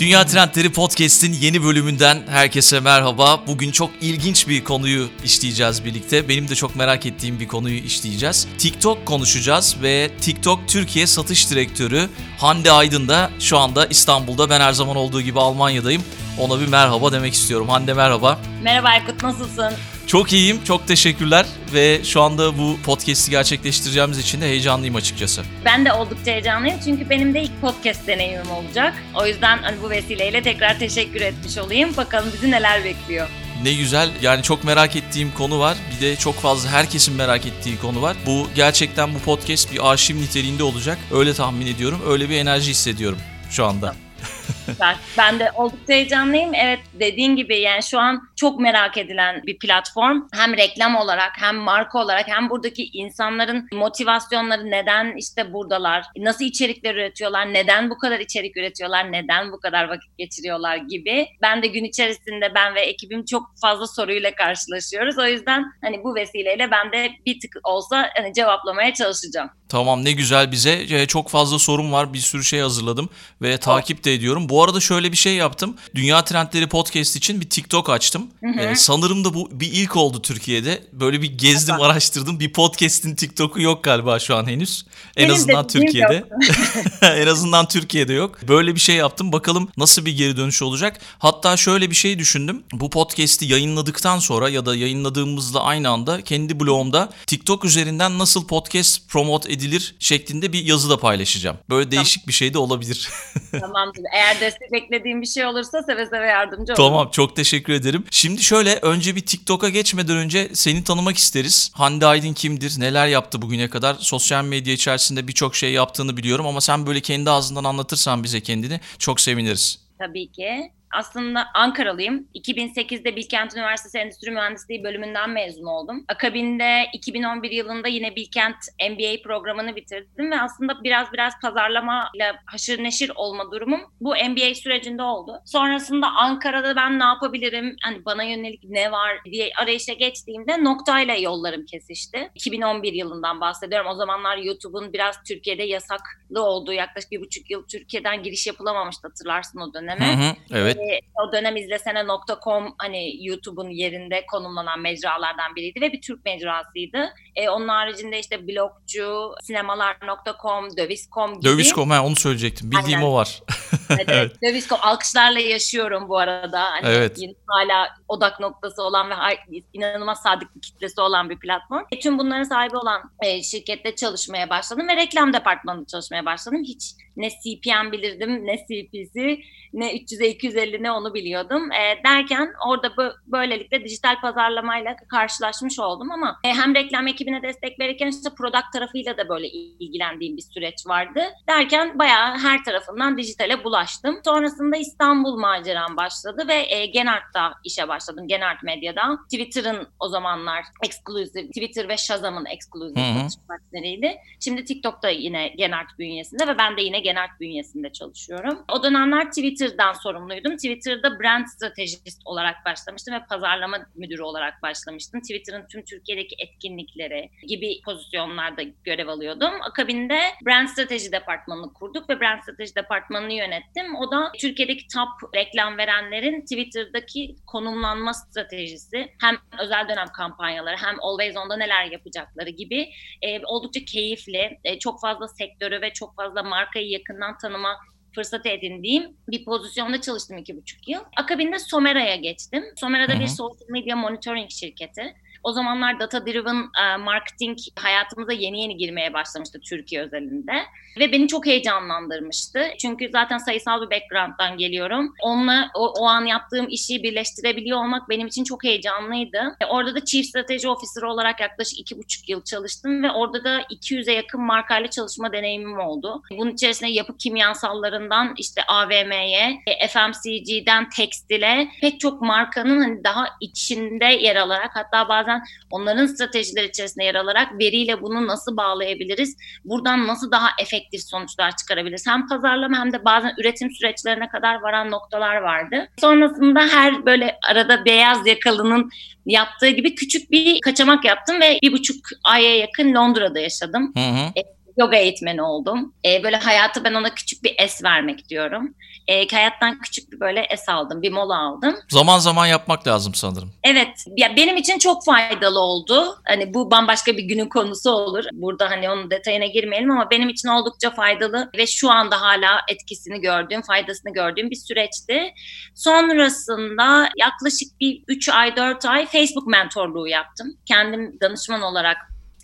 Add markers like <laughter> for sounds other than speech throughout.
Dünya Trendleri Podcast'in yeni bölümünden herkese merhaba. Bugün çok ilginç bir konuyu işleyeceğiz birlikte. Benim de çok merak ettiğim bir konuyu işleyeceğiz. TikTok konuşacağız ve TikTok Türkiye Satış Direktörü Hande Aydın da şu anda İstanbul'da. Ben her zaman olduğu gibi Almanya'dayım. Ona bir merhaba demek istiyorum. Hande merhaba. Merhaba Aykut nasılsın? Çok iyiyim, çok teşekkürler ve şu anda bu podcast'i gerçekleştireceğimiz için de heyecanlıyım açıkçası. Ben de oldukça heyecanlıyım çünkü benim de ilk podcast deneyimim olacak. O yüzden hani bu vesileyle tekrar teşekkür etmiş olayım. Bakalım bizi neler bekliyor. Ne güzel. Yani çok merak ettiğim konu var. Bir de çok fazla herkesin merak ettiği konu var. Bu gerçekten bu podcast bir arşiv niteliğinde olacak. Öyle tahmin ediyorum. Öyle bir enerji hissediyorum şu anda. Süper. Ben de oldukça heyecanlıyım. Evet dediğin gibi yani şu an çok merak edilen bir platform. Hem reklam olarak hem marka olarak hem buradaki insanların motivasyonları neden işte buradalar, nasıl içerikler üretiyorlar, neden bu kadar içerik üretiyorlar, neden bu kadar vakit geçiriyorlar gibi. Ben de gün içerisinde ben ve ekibim çok fazla soruyla karşılaşıyoruz. O yüzden hani bu vesileyle ben de bir tık olsa hani cevaplamaya çalışacağım. Tamam ne güzel bize. Ee, çok fazla sorum var. Bir sürü şey hazırladım ve takip de ediyorum. Bu arada şöyle bir şey yaptım. Dünya Trendleri Podcast için bir TikTok açtım. Ee, sanırım da bu bir ilk oldu Türkiye'de. Böyle bir gezdim, Süper. araştırdım. Bir podcast'in TikTok'u yok galiba şu an henüz. En Benim azından Türkiye'de. <laughs> <laughs> en azından Türkiye'de yok. Böyle bir şey yaptım. Bakalım nasıl bir geri dönüş olacak. Hatta şöyle bir şey düşündüm. Bu podcast'i yayınladıktan sonra ya da yayınladığımızla aynı anda kendi blogumda TikTok üzerinden nasıl podcast promote edilir şeklinde bir yazı da paylaşacağım. Böyle değişik bir şey de olabilir. <laughs> Tamamdır. Eğer destek beklediğim bir şey olursa seve seve yardımcı olurum. tamam çok teşekkür ederim. Şimdi şöyle önce bir TikTok'a geçmeden önce seni tanımak isteriz. Hande Aydın kimdir? Neler yaptı bugüne kadar? Sosyal medya içerisinde birçok şey yaptığını biliyorum ama sen böyle kendi ağzından anlatırsan bize kendini çok seviniriz. Tabii ki. Aslında Ankaralıyım. 2008'de Bilkent Üniversitesi Endüstri Mühendisliği bölümünden mezun oldum. Akabinde 2011 yılında yine Bilkent MBA programını bitirdim ve aslında biraz biraz pazarlamayla haşır neşir olma durumum bu MBA sürecinde oldu. Sonrasında Ankara'da ben ne yapabilirim, hani bana yönelik ne var diye arayışa geçtiğimde noktayla yollarım kesişti. 2011 yılından bahsediyorum. O zamanlar YouTube'un biraz Türkiye'de yasaklı olduğu yaklaşık bir buçuk yıl Türkiye'den giriş yapılamamıştı hatırlarsın o dönemi. Hı hı, evet. Ee, o dönem izlesene.com hani YouTube'un yerinde konumlanan mecralardan biriydi ve bir Türk mecrasıydı. Ee, onun haricinde işte blogcu, sinemalar.com, döviz.com gibi. Döviz.com ha, onu söyleyecektim. Bildiğim Aynen. o var. Evet, evet. Döviz.com alkışlarla yaşıyorum bu arada. Hani Evet. yine hala odak noktası olan ve inanılmaz sadık bir kitlesi olan bir platform. E, tüm bunların sahibi olan e, şirkette çalışmaya başladım ve reklam departmanında çalışmaya başladım. Hiç ne CPM bilirdim, ne CPC, ne 300'e 250 ne onu biliyordum. E, derken orada bö- böylelikle dijital pazarlamayla karşılaşmış oldum ama e, hem reklam ekibine destek verirken işte product tarafıyla da böyle ilgilendiğim bir süreç vardı. Derken bayağı her tarafından dijitale bulaştım. Sonrasında İstanbul maceram başladı ve e, Genart'ta işe başladım. Genart Medya'da. Twitter'ın o zamanlar exclusive, Twitter ve Shazam'ın exclusive satış partneriydi. Şimdi TikTok'ta yine Genart bünyesinde ve ben de yine Genart bünyesinde çalışıyorum. O dönemler Twitter'dan sorumluydum. Twitter'da brand stratejist olarak başlamıştım ve pazarlama müdürü olarak başlamıştım. Twitter'ın tüm Türkiye'deki etkinlikleri gibi pozisyonlarda görev alıyordum. Akabinde brand strateji departmanını kurduk ve brand strateji departmanını yönettim. O da Türkiye'deki top reklam verenlerin Twitter'daki konumlanma stratejisi hem özel dönem kampanyaları hem Always On'da neler yapacakları gibi e, oldukça keyifli, e, çok fazla sektörü ve çok fazla markayı yakından tanıma fırsatı edindiğim bir pozisyonda çalıştım iki buçuk yıl. Akabinde Somera'ya geçtim. Somera'da Hı hı. bir sosyal medya monitoring şirketi. O zamanlar data driven e, marketing hayatımıza yeni yeni girmeye başlamıştı Türkiye özelinde. Ve beni çok heyecanlandırmıştı. Çünkü zaten sayısal bir background'dan geliyorum. Onunla o, o an yaptığım işi birleştirebiliyor olmak benim için çok heyecanlıydı. E, orada da Chief Strategy Officer olarak yaklaşık iki buçuk yıl çalıştım ve orada da 200'e yakın markayla çalışma deneyimim oldu. Bunun içerisinde yapı kimyasallarından işte AVM'ye, e, FMCG'den tekstile pek çok markanın hani daha içinde yer alarak hatta bazen bazen onların stratejileri içerisinde yer alarak veriyle bunu nasıl bağlayabiliriz? Buradan nasıl daha efektif sonuçlar çıkarabiliriz? Hem pazarlama hem de bazen üretim süreçlerine kadar varan noktalar vardı. Sonrasında her böyle arada beyaz yakalının yaptığı gibi küçük bir kaçamak yaptım ve bir buçuk aya yakın Londra'da yaşadım. Hı hı. Yoga eğitmeni oldum. E, böyle hayatı ben ona küçük bir es vermek diyorum. E, hayattan küçük bir böyle es aldım, bir mola aldım. Zaman zaman yapmak lazım sanırım. Evet, ya benim için çok faydalı oldu. Hani bu bambaşka bir günün konusu olur. Burada hani onun detayına girmeyelim ama benim için oldukça faydalı ve şu anda hala etkisini gördüğüm, faydasını gördüğüm bir süreçti. Sonrasında yaklaşık bir 3 ay, 4 ay Facebook mentorluğu yaptım. Kendim danışman olarak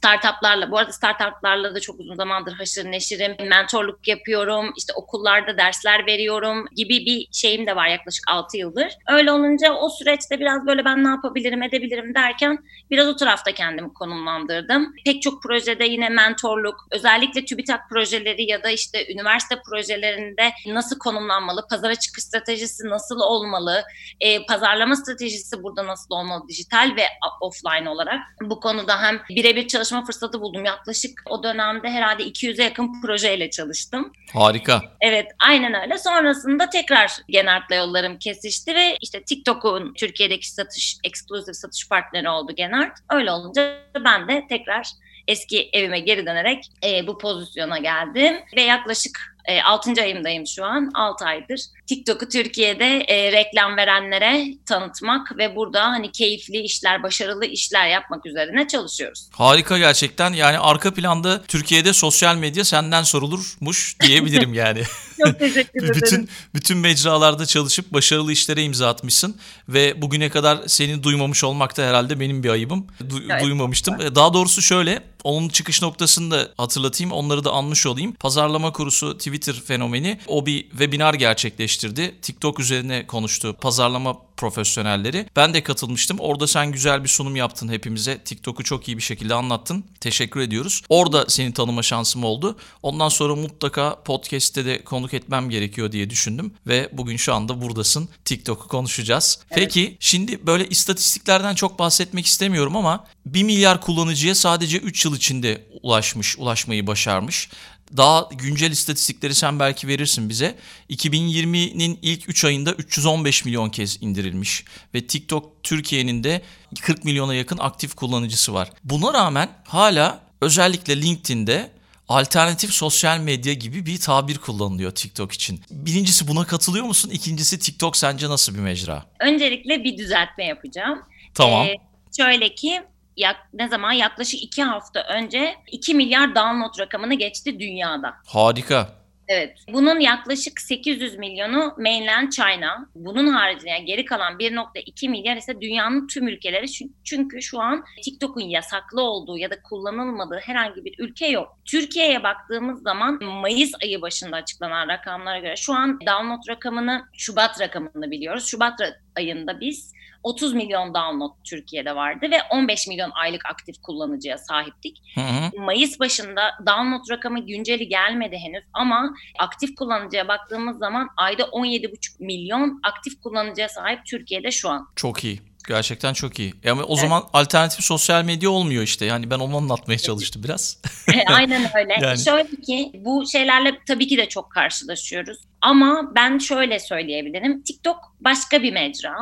startuplarla, bu arada startuplarla da çok uzun zamandır haşır neşirim, mentorluk yapıyorum, işte okullarda dersler veriyorum gibi bir şeyim de var yaklaşık 6 yıldır. Öyle olunca o süreçte biraz böyle ben ne yapabilirim, edebilirim derken biraz o tarafta kendimi konumlandırdım. Pek çok projede yine mentorluk, özellikle TÜBİTAK projeleri ya da işte üniversite projelerinde nasıl konumlanmalı, pazara çıkış stratejisi nasıl olmalı, e, pazarlama stratejisi burada nasıl olmalı dijital ve offline olarak. Bu konuda hem birebir çalışma fırsatı buldum. Yaklaşık o dönemde herhalde 200'e yakın projeyle çalıştım. Harika. Evet aynen öyle. Sonrasında tekrar Genart'la yollarım kesişti ve işte TikTok'un Türkiye'deki satış, exclusive satış partneri oldu Genart. Öyle olunca ben de tekrar eski evime geri dönerek e, bu pozisyona geldim ve yaklaşık e, 6. ayımdayım şu an. 6 aydır. TikTok'u Türkiye'de e, reklam verenlere tanıtmak ve burada hani keyifli işler, başarılı işler yapmak üzerine çalışıyoruz. Harika gerçekten. Yani arka planda Türkiye'de sosyal medya senden sorulurmuş diyebilirim <laughs> yani. Çok teşekkür <laughs> ederim. bütün bütün mecralarda çalışıp başarılı işlere imza atmışsın ve bugüne kadar seni duymamış olmak da herhalde benim bir ayıbım. Du- Evet. Duymamıştım. E, Daha doğrusu şöyle, onun çıkış noktasını da hatırlatayım, onları da anmış olayım. Pazarlama kurusu Twitter fenomeni o bir webinar gerçekleştirdi. TikTok üzerine konuştu pazarlama profesyonelleri. Ben de katılmıştım. Orada sen güzel bir sunum yaptın hepimize. TikTok'u çok iyi bir şekilde anlattın. Teşekkür ediyoruz. Orada seni tanıma şansım oldu. Ondan sonra mutlaka podcast'te de konuk etmem gerekiyor diye düşündüm ve bugün şu anda buradasın. TikTok'u konuşacağız. Peki şimdi böyle istatistiklerden çok bahsetmek istemiyorum ama 1 milyar kullanıcıya sadece 3 yıl içinde ulaşmış, ulaşmayı başarmış. Daha güncel istatistikleri sen belki verirsin bize. 2020'nin ilk 3 ayında 315 milyon kez indirilmiş ve TikTok Türkiye'nin de 40 milyona yakın aktif kullanıcısı var. Buna rağmen hala özellikle LinkedIn'de alternatif sosyal medya gibi bir tabir kullanılıyor TikTok için. Birincisi buna katılıyor musun? İkincisi TikTok sence nasıl bir mecra? Öncelikle bir düzeltme yapacağım. Tamam. Ee, şöyle ki yak, ne zaman yaklaşık iki hafta önce 2 milyar download rakamını geçti dünyada. Harika. Evet. Bunun yaklaşık 800 milyonu mainland China. Bunun haricinde yani geri kalan 1.2 milyar ise dünyanın tüm ülkeleri. Çün- Çünkü şu an TikTok'un yasaklı olduğu ya da kullanılmadığı herhangi bir ülke yok. Türkiye'ye baktığımız zaman Mayıs ayı başında açıklanan rakamlara göre şu an download rakamını Şubat rakamını biliyoruz. Şubat ayında biz 30 milyon download Türkiye'de vardı ve 15 milyon aylık aktif kullanıcıya sahiptik. Hı hı. Mayıs başında download rakamı günceli gelmedi henüz ama aktif kullanıcıya baktığımız zaman ayda 17,5 milyon aktif kullanıcıya sahip Türkiye'de şu an. Çok iyi. Gerçekten çok iyi. Yani o Evet. zaman alternatif sosyal medya olmuyor işte. Yani ben onu anlatmaya çalıştım biraz. <laughs> Aynen öyle. Yani- Şöyle ki bu şeylerle tabii ki de çok karşılaşıyoruz. Ama ben şöyle söyleyebilirim. TikTok başka bir mecra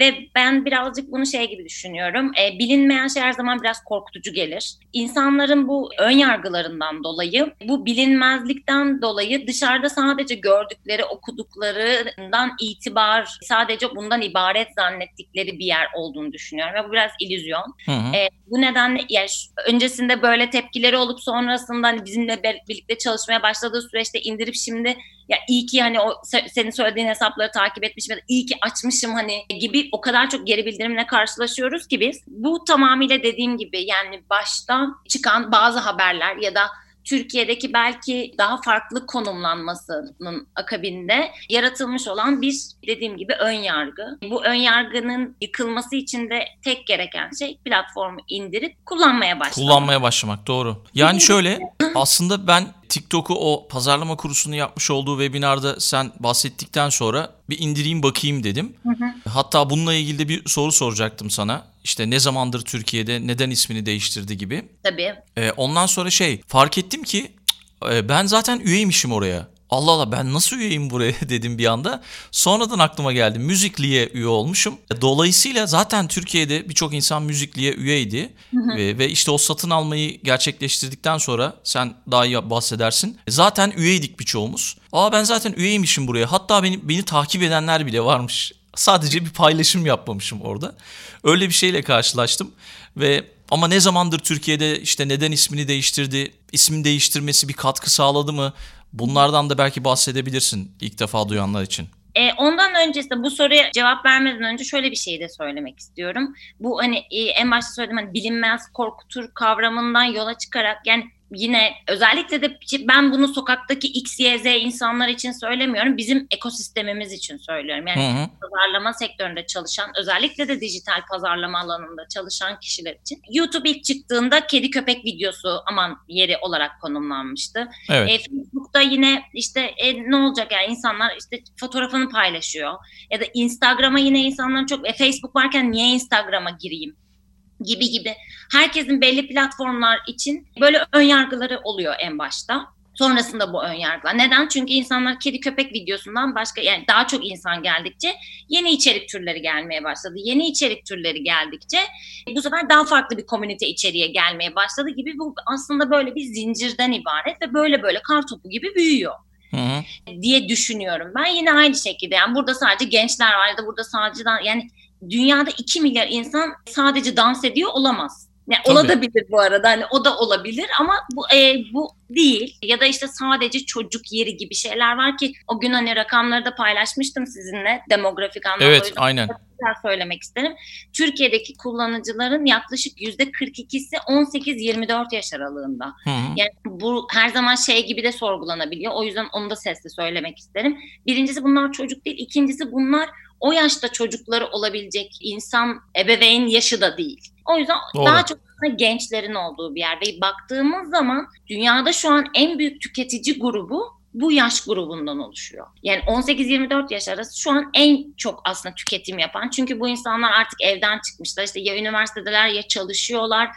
ve ben birazcık bunu şey gibi düşünüyorum. E, bilinmeyen şey her zaman biraz korkutucu gelir. İnsanların bu ön yargılarından dolayı, bu bilinmezlikten dolayı dışarıda sadece gördükleri, okuduklarından itibar, sadece bundan ibaret zannettikleri bir yer olduğunu düşünüyorum. Ve bu biraz illüzyon. Hı hı. E, bu nedenle ya şu- öncesinde böyle tepkileri olup sonrasında hani bizimle birlikte çalışmaya başladığı süreçte indirip şimdi ya iyi ki hani o se- senin söylediğin hesapları takip etmişim ya da iyi ki açmışım hani gibi o kadar çok geri bildirimle karşılaşıyoruz ki biz. Bu tamamıyla dediğim gibi yani başta çıkan bazı haberler ya da Türkiye'deki belki daha farklı konumlanmasının akabinde yaratılmış olan bir dediğim gibi ön yargı. Bu ön yargının yıkılması için de tek gereken şey platformu indirip kullanmaya başlamak. Kullanmaya başlamak doğru. Yani <laughs> şöyle aslında ben TikTok'u o pazarlama kurusunu yapmış olduğu webinarda sen bahsettikten sonra bir indireyim bakayım dedim. Hı hı. Hatta bununla ilgili de bir soru soracaktım sana. İşte ne zamandır Türkiye'de neden ismini değiştirdi gibi. Tabii. Ee, ondan sonra şey fark ettim ki e, ben zaten üyeymişim oraya. Allah Allah ben nasıl üyeyim buraya <laughs> dedim bir anda. Sonradan aklıma geldi. Müzikli'ye üye olmuşum. Dolayısıyla zaten Türkiye'de birçok insan Müzikli'ye üyeydi. Ve, ve işte o satın almayı gerçekleştirdikten sonra sen daha iyi bahsedersin. Zaten üyeydik birçoğumuz. Aa ben zaten üyeymişim buraya. Hatta beni, beni takip edenler bile varmış. Sadece bir paylaşım yapmamışım orada. Öyle bir şeyle karşılaştım. Ve ama ne zamandır Türkiye'de işte neden ismini değiştirdi, ismin değiştirmesi bir katkı sağladı mı? Bunlardan da belki bahsedebilirsin ilk defa duyanlar için. E, ondan öncesinde bu soruya cevap vermeden önce şöyle bir şey de söylemek istiyorum. Bu hani e, en başta söylediğim hani bilinmez korkutur kavramından yola çıkarak yani yine özellikle de ben bunu sokaktaki X, Y, Z insanlar için söylemiyorum. Bizim ekosistemimiz için söylüyorum. Yani Hı hı. pazarlama sektöründe çalışan, özellikle de dijital pazarlama alanında çalışan kişiler için. YouTube ilk çıktığında kedi köpek videosu aman yeri olarak konumlanmıştı. Evet. E, Facebook'ta yine işte e, ne olacak yani insanlar işte fotoğrafını paylaşıyor. Ya da Instagram'a yine insanlar çok e, Facebook varken niye Instagram'a gireyim? Gibi gibi. Herkesin belli platformlar için böyle ön yargıları oluyor en başta. Sonrasında bu ön yargılar. Neden? Çünkü insanlar kedi köpek videosundan başka yani daha çok insan geldikçe yeni içerik türleri gelmeye başladı. Yeni içerik türleri geldikçe bu sefer daha farklı bir komünite içeriğe gelmeye başladı gibi bu aslında böyle bir zincirden ibaret ve böyle böyle kar topu gibi büyüyor Hı hı. diye düşünüyorum. Ben yine aynı şekilde yani burada sadece gençler var ya da burada sadece yani dünyada 2 milyar insan sadece dans ediyor olamaz. Ne Tabii. olabilir bu arada hani o da olabilir ama bu e, bu değil ya da işte sadece çocuk yeri gibi şeyler var ki o gün hani rakamları da paylaşmıştım sizinle demografik anlamda. Evet aynen. söylemek isterim. Türkiye'deki kullanıcıların yaklaşık yüzde 42'si 18-24 yaş aralığında. Hı hı. Yani bu her zaman şey gibi de sorgulanabiliyor. O yüzden onu da sesli söylemek isterim. Birincisi bunlar çocuk değil. İkincisi bunlar o yaşta çocukları olabilecek insan, ebeveyn yaşı da değil. O yüzden Doğru. daha çok gençlerin olduğu bir yer. Ve baktığımız zaman dünyada şu an en büyük tüketici grubu bu yaş grubundan oluşuyor. Yani 18-24 yaş arası şu an en çok aslında tüketim yapan. Çünkü bu insanlar artık evden çıkmışlar. İşte ya üniversitedeler ya çalışıyorlar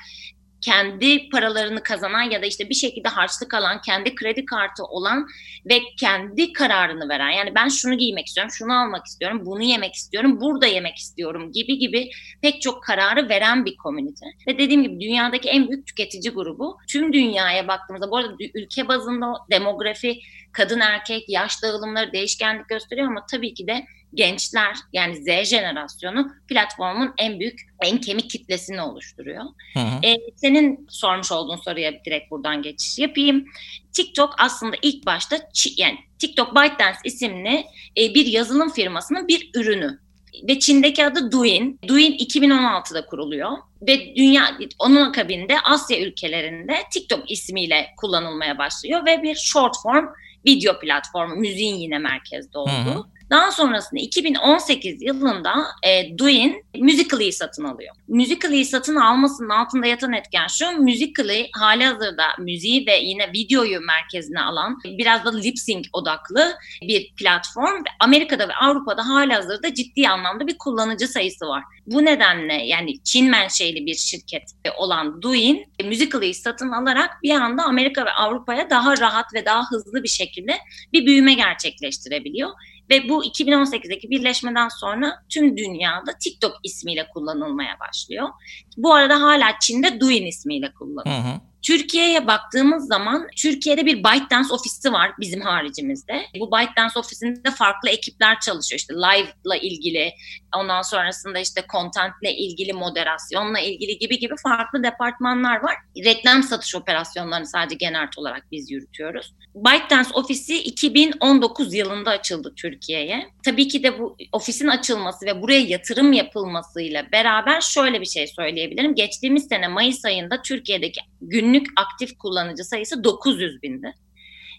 kendi paralarını kazanan ya da işte bir şekilde harçlık alan, kendi kredi kartı olan ve kendi kararını veren. Yani ben şunu giymek istiyorum, şunu almak istiyorum, bunu yemek istiyorum, burada yemek istiyorum gibi gibi pek çok kararı veren bir komünite. Ve dediğim gibi dünyadaki en büyük tüketici grubu. Tüm dünyaya baktığımızda bu arada ülke bazında demografi, kadın erkek, yaş dağılımları değişkenlik gösteriyor ama tabii ki de gençler yani Z jenerasyonu platformun en büyük, en kemik kitlesini oluşturuyor. Hı hı. Ee, senin sormuş olduğun soruya direkt buradan geçiş yapayım. TikTok aslında ilk başta yani TikTok ByteDance isimli e, bir yazılım firmasının bir ürünü ve Çin'deki adı Douyin. Douyin 2016'da kuruluyor ve dünya onun akabinde Asya ülkelerinde TikTok ismiyle kullanılmaya başlıyor ve bir short form video platformu, müziğin yine merkezde olduğu. Hı hı. Daha sonrasında 2018 yılında e, Douyin Musical.ly'i satın alıyor. Musical.ly'i satın almasının altında yatan etken şu, Musical.ly hali hazırda müziği ve yine videoyu merkezine alan biraz da lip sync odaklı bir platform. Amerika'da ve Avrupa'da hali hazırda ciddi anlamda bir kullanıcı sayısı var. Bu nedenle yani Çin menşeli bir şirket olan Douyin Musical.ly'i satın alarak bir anda Amerika ve Avrupa'ya daha rahat ve daha hızlı bir şekilde bir büyüme gerçekleştirebiliyor. Ve bu 2018'deki birleşmeden sonra tüm dünyada TikTok ismiyle kullanılmaya başlıyor. Bu arada hala Çin'de Douyin ismiyle kullanılıyor. Hı hı. Türkiye'ye baktığımız zaman Türkiye'de bir ByteDance ofisi var bizim haricimizde. Bu ByteDance ofisinde farklı ekipler çalışıyor. İşte live'la ilgili, ondan sonrasında işte content'le ilgili, moderasyonla ilgili gibi gibi farklı departmanlar var. Reklam satış operasyonlarını sadece genel olarak biz yürütüyoruz. ByteDance ofisi 2019 yılında açıldı Türkiye'ye. Tabii ki de bu ofisin açılması ve buraya yatırım yapılmasıyla beraber şöyle bir şey söyleyebilirim. Geçtiğimiz sene Mayıs ayında Türkiye'deki günlük aktif kullanıcı sayısı 900 bindi.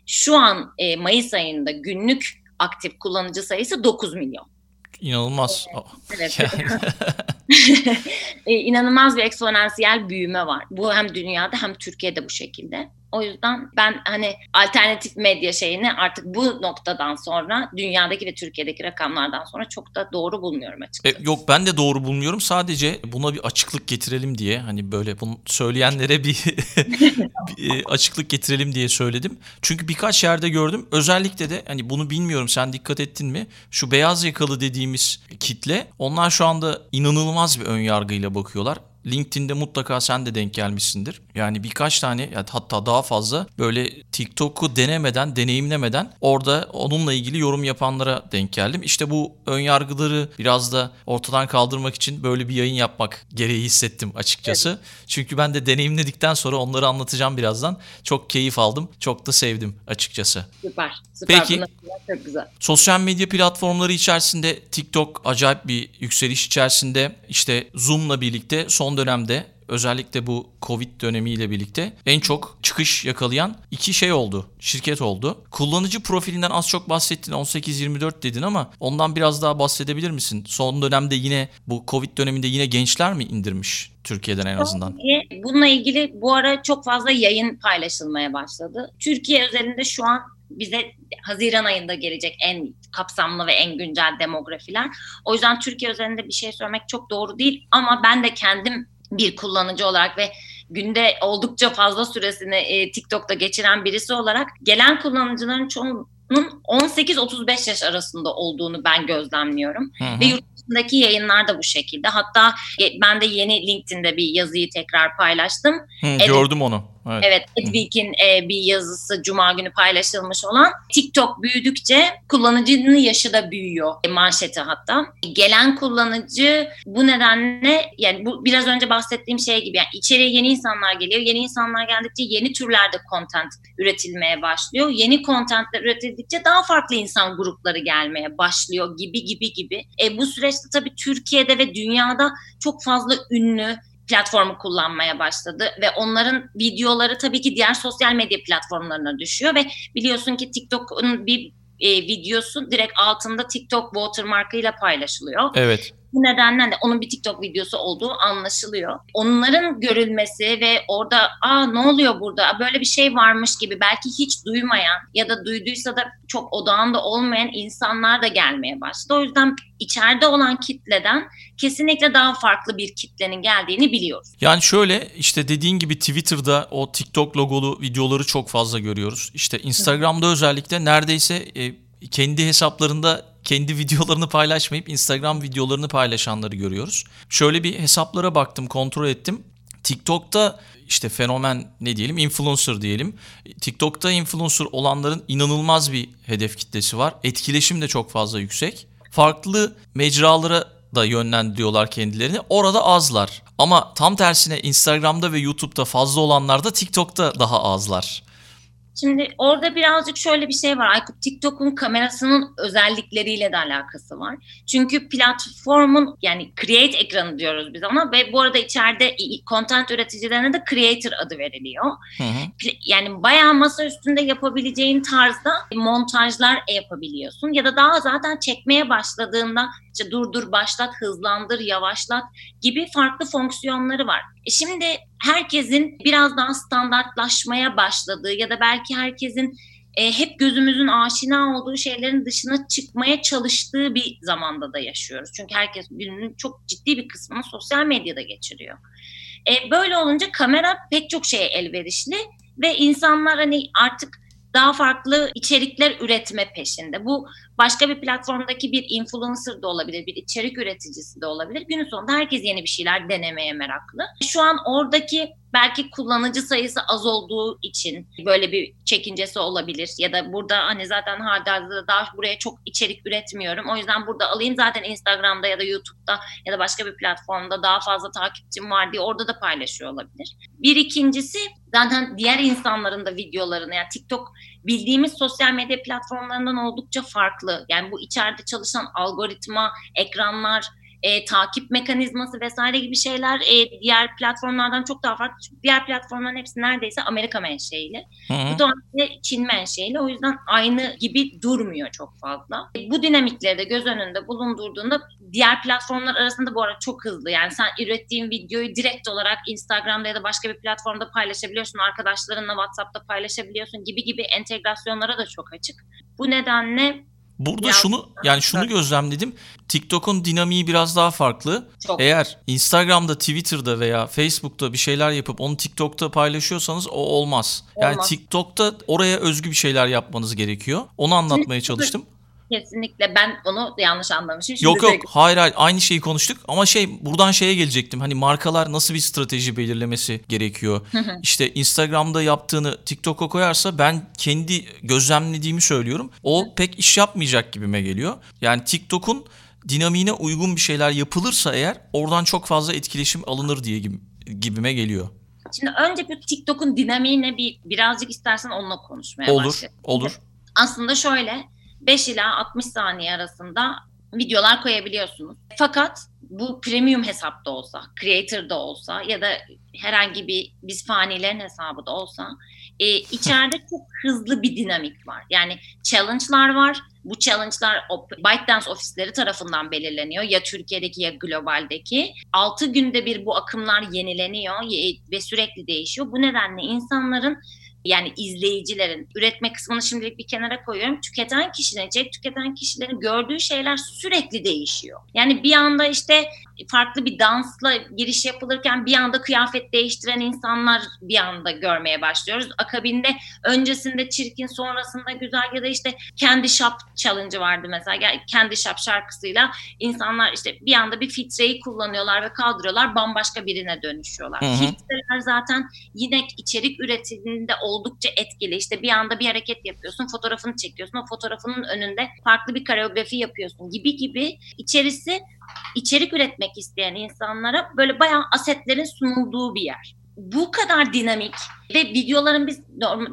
Şu an e, Mayıs ayında günlük aktif kullanıcı sayısı 9 milyon. İnanılmaz. Evet. <laughs> Yani- <laughs> e, inanılmaz bir eksponansiyel büyüme var. Bu hem dünyada hem Türkiye'de bu şekilde. O yüzden ben hani alternatif medya şeyini artık bu noktadan sonra dünyadaki ve Türkiye'deki rakamlardan sonra çok da doğru bulmuyorum E, açıkçası. yok ben de doğru bulmuyorum. Sadece buna bir açıklık getirelim diye hani böyle bunu söyleyenlere bir, <laughs> bir, e, açıklık getirelim diye söyledim. Çünkü birkaç yerde gördüm. Özellikle de hani bunu bilmiyorum sen dikkat ettin mi? Şu beyaz yakalı dediğimiz kitle onlar şu anda inanılmaz bir ön yargıyla bakıyorlar. LinkedIn'de mutlaka sen de denk gelmişsindir. Yani birkaç tane hatta daha fazla böyle TikTok'u denemeden, deneyimlemeden orada onunla ilgili yorum yapanlara denk geldim. İşte bu ön yargıları biraz da ortadan kaldırmak için böyle bir yayın yapmak gereği hissettim açıkçası. Çünkü ben de deneyimledikten sonra onları anlatacağım birazdan. Çok keyif aldım. Çok da sevdim açıkçası. Süper. Süper. Peki. Çok güzel. Sosyal medya platformları içerisinde TikTok acayip bir yükseliş içerisinde. İşte Zoom'la birlikte son dönemde özellikle bu Covid dönemiyle birlikte en çok çıkış yakalayan iki şey oldu. Şirket oldu. Kullanıcı profilinden az çok bahsettin. 18-24 dedin ama ondan biraz daha bahsedebilir misin? Son dönemde yine bu Covid döneminde yine gençler mi indirmiş Türkiye'den en azından? Bununla ilgili bu ara çok fazla yayın paylaşılmaya başladı. Türkiye özelinde şu an bize Haziran ayında gelecek en kapsamlı ve en güncel demografiler. O yüzden Türkiye özelinde bir şey söylemek çok doğru değil ama ben de kendim bir kullanıcı olarak ve günde oldukça fazla süresini e, TikTok'ta geçiren birisi olarak gelen kullanıcıların çoğunun 18-35 yaş arasında olduğunu ben gözlemliyorum. Hı hı. Ve yurt dışındaki yayınlar da bu şekilde. Hatta e, ben de yeni LinkedIn'de bir yazıyı tekrar paylaştım. Hı, gördüm onu. Evet. Evet, Edwig'in e, bir yazısı Cuma günü paylaşılmış olan TikTok büyüdükçe kullanıcının yaşı da büyüyor e, manşeti hatta. Gelen kullanıcı bu nedenle yani bu biraz önce bahsettiğim şey gibi yani içeriye yeni insanlar geliyor. Yeni insanlar geldikçe yeni türlerde content üretilmeye başlıyor. Yeni contentler üretildikçe daha farklı insan grupları gelmeye başlıyor gibi gibi gibi. E, bu süreçte tabii Türkiye'de ve dünyada çok fazla ünlü platformu kullanmaya başladı ve onların videoları tabii ki diğer sosyal medya platformlarına düşüyor ve biliyorsun ki TikTok'un bir e, videosu direkt altında TikTok watermarkıyla paylaşılıyor. Evet. Bu nedenle de onun bir TikTok videosu olduğu anlaşılıyor. Onların görülmesi ve orada aa ne oluyor burada böyle bir şey varmış gibi belki hiç duymayan ya da duyduysa da çok odağında olmayan insanlar da gelmeye başladı. O yüzden içeride olan kitleden kesinlikle daha farklı bir kitlenin geldiğini biliyoruz. Yani şöyle işte dediğin gibi Twitter'da o TikTok logolu videoları çok fazla görüyoruz. İşte Instagram'da özellikle neredeyse e, kendi hesaplarında kendi videolarını paylaşmayıp Instagram videolarını paylaşanları görüyoruz. Şöyle bir hesaplara baktım, kontrol ettim. TikTok'ta işte fenomen ne diyelim influencer diyelim. TikTok'ta influencer olanların inanılmaz bir hedef kitlesi var. Etkileşim de çok fazla yüksek. Farklı mecralara da yönlendiriyorlar kendilerini. Orada azlar. Ama tam tersine Instagram'da ve YouTube'da fazla olanlar da TikTok'ta daha azlar. Şimdi orada birazcık şöyle bir şey var. Aykut TikTok'un kamerasının özellikleriyle de alakası var. Çünkü platformun yani create ekranı diyoruz biz ona ve bu arada içeride content üreticilerine de creator adı veriliyor. Hı hı. Yani bayağı masa üstünde yapabileceğin tarzda montajlar yapabiliyorsun ya da daha zaten çekmeye başladığında işte durdur, başlat, hızlandır, yavaşlat gibi farklı fonksiyonları var. E şimdi herkesin biraz daha standartlaşmaya başladığı ya da belki herkesin e, hep gözümüzün aşina olduğu şeylerin dışına çıkmaya çalıştığı bir zamanda da yaşıyoruz. Çünkü herkes gününün çok ciddi bir kısmını sosyal medyada geçiriyor. E, böyle olunca kamera pek çok şeye elverişli ve insanlar hani artık daha farklı içerikler üretme peşinde. Bu başka bir platformdaki bir influencer da olabilir, bir içerik üreticisi de olabilir. Günün sonunda herkes yeni bir şeyler denemeye meraklı. Şu an oradaki belki kullanıcı sayısı az olduğu için böyle bir çekincesi olabilir ya da burada hani zaten halihazırda daha buraya çok içerik üretmiyorum. O yüzden burada alayım zaten Instagram'da ya da YouTube'da ya da başka bir platformda daha fazla takipçim var diye orada da paylaşıyor olabilir. Bir ikincisi zaten diğer insanların da videolarını yani TikTok bildiğimiz sosyal medya platformlarından oldukça farklı. Yani bu içeride çalışan algoritma, ekranlar, e, takip mekanizması vesaire gibi şeyler e, diğer platformlardan çok daha farklı. Çünkü diğer platformların hepsi neredeyse Amerika menşeili. Bu da Çin menşeili. O yüzden aynı gibi durmuyor çok fazla. E, bu dinamikleri de göz önünde bulundurduğunda diğer platformlar arasında bu arada çok hızlı. Yani sen ürettiğin videoyu direkt olarak Instagram'da ya da başka bir platformda paylaşabiliyorsun. Arkadaşlarınla WhatsApp'ta paylaşabiliyorsun gibi gibi entegrasyonlara da çok açık. Bu nedenle Burada ya, şunu yani şunu evet. gözlemledim. TikTok'un dinamiği biraz daha farklı. Çok. Eğer Instagram'da, Twitter'da veya Facebook'ta bir şeyler yapıp onu TikTok'ta paylaşıyorsanız o olmaz. Yani olmaz. TikTok'ta oraya özgü bir şeyler yapmanız gerekiyor. Onu anlatmaya çalıştım. Kesinlikle ben onu yanlış anlamışım. Şimdi yok yok hayır hayır aynı şeyi konuştuk ama şey buradan şeye gelecektim. Hani markalar nasıl bir strateji belirlemesi gerekiyor? İşte Instagram'da yaptığını TikTok'a koyarsa ben kendi gözlemlediğimi söylüyorum. O pek iş yapmayacak gibime geliyor. Yani TikTok'un dinamiğine uygun bir şeyler yapılırsa eğer oradan çok fazla etkileşim alınır diye gibi, gibime geliyor. Şimdi önce bir TikTok'un dinamiğine bir birazcık istersen onunla konuşmaya olur, başlayalım. Olur, olur. Aslında şöyle 5 ila 60 saniye arasında videolar koyabiliyorsunuz. Fakat bu premium hesapta olsa, creator'da olsa ya da herhangi bir biz fanilerin hesabı da olsa e, içeride çok hızlı bir dinamik var. Yani challenge'lar var. Bu challenge'lar ByteDance ofisleri tarafından belirleniyor. Ya Türkiye'deki ya globaldeki. 6 günde bir bu akımlar yenileniyor ve sürekli değişiyor. Bu nedenle insanların yani izleyicilerin üretme kısmını şimdilik bir kenara koyuyorum. Tüketen içerik tüketen kişilerin gördüğü şeyler sürekli değişiyor. Yani bir anda işte farklı bir dansla giriş yapılırken bir anda kıyafet değiştiren insanlar bir anda görmeye başlıyoruz. Akabinde öncesinde çirkin sonrasında güzel ya da işte kendi shop challenge'ı vardı mesela. Kendi shop şarkısıyla insanlar işte bir anda bir filtreyi kullanıyorlar ve kaldırıyorlar bambaşka birine dönüşüyorlar. Hı zaten yine içerik üretiminde oldukça etkili. İşte bir anda bir hareket yapıyorsun, fotoğrafını çekiyorsun. O fotoğrafının önünde farklı bir koreografi yapıyorsun gibi gibi içerisi içerik üretmek isteyen insanlara böyle bayağı asetlerin sunulduğu bir yer. Bu kadar dinamik ve videoların biz